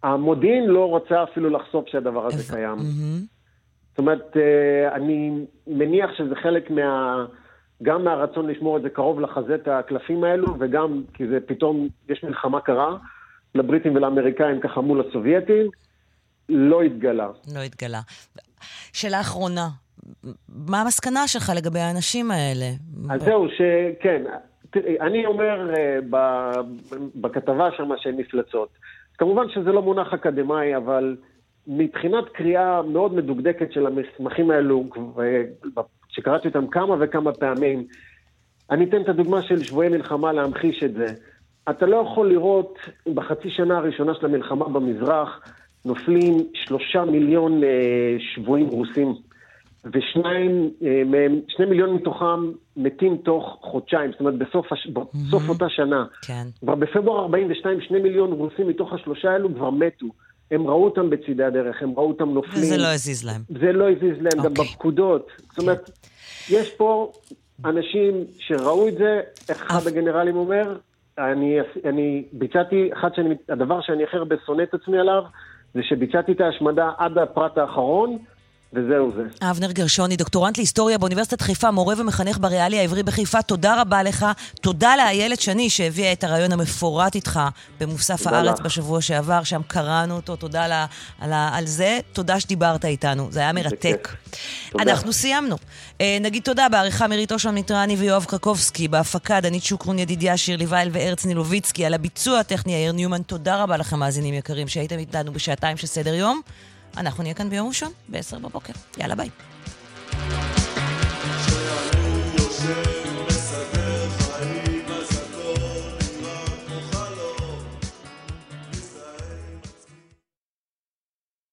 המודיעין לא רצה אפילו לחשוף שהדבר הזה קיים. זאת אומרת, אה, אני מניח שזה חלק מה... גם מהרצון לשמור את זה קרוב לחזה את הקלפים האלו, וגם כי זה פתאום, יש מלחמה קרה לבריטים ולאמריקאים ככה מול הסובייטים, לא התגלה. לא התגלה. שאלה אחרונה, מה המסקנה שלך לגבי האנשים האלה? אז זהו, שכן, אני אומר אה, בכתבה שם שהן מפלצות. כמובן שזה לא מונח אקדמאי, אבל מבחינת קריאה מאוד מדוקדקת של המסמכים האלו, שקראתי אותם כמה וכמה פעמים, אני אתן את הדוגמה של שבויי מלחמה להמחיש את זה. אתה לא יכול לראות בחצי שנה הראשונה של המלחמה במזרח נופלים שלושה מיליון אה, שבויים רוסים, ושניים אה, מהם, שני מיליון מתוכם מתים תוך חודשיים, זאת אומרת בסוף, הש... בסוף mm-hmm. אותה שנה. כן. כבר בפברואר 42, שני מיליון רוסים מתוך השלושה האלו כבר מתו. הם ראו אותם בצידי הדרך, הם ראו אותם נופלים. וזה לא הזיז להם. זה לא הזיז להם, okay. גם אוקיי. בפקודות. זאת אומרת, יש פה אנשים שראו את זה, איך אחד הגנרלים אומר, אני, אני ביצעתי, אחד שאני, הדבר שאני הכי הרבה שונא את עצמי עליו, זה שביצעתי את ההשמדה עד הפרט האחרון, וזהו זה. אבנר גרשוני, דוקטורנט להיסטוריה באוניברסיטת חיפה, מורה ומחנך בריאלי העברי בחיפה, תודה רבה לך. תודה לאיילת שני שהביאה את הרעיון המפורט איתך במוסף הארץ לך. בשבוע שעבר, שם קראנו אותו, תודה על, על, על זה. תודה שדיברת איתנו, זה היה מרתק. תודה. אנחנו סיימנו. אה, נגיד תודה בעריכה מירית אושון מיטרני ויואב קרקובסקי, בהפקה דנית שוקרון ידידיה, שירלי וייל וארץ נילוביצקי, על הביצוע הטכני יאיר ניומן. תודה רבה לכם, מאזינים יקרים, שהייתם איתנו בשעתיים של סדר יום. אנחנו נהיה כאן ביום ראשון, ב-10 בבוקר. יאללה ביי.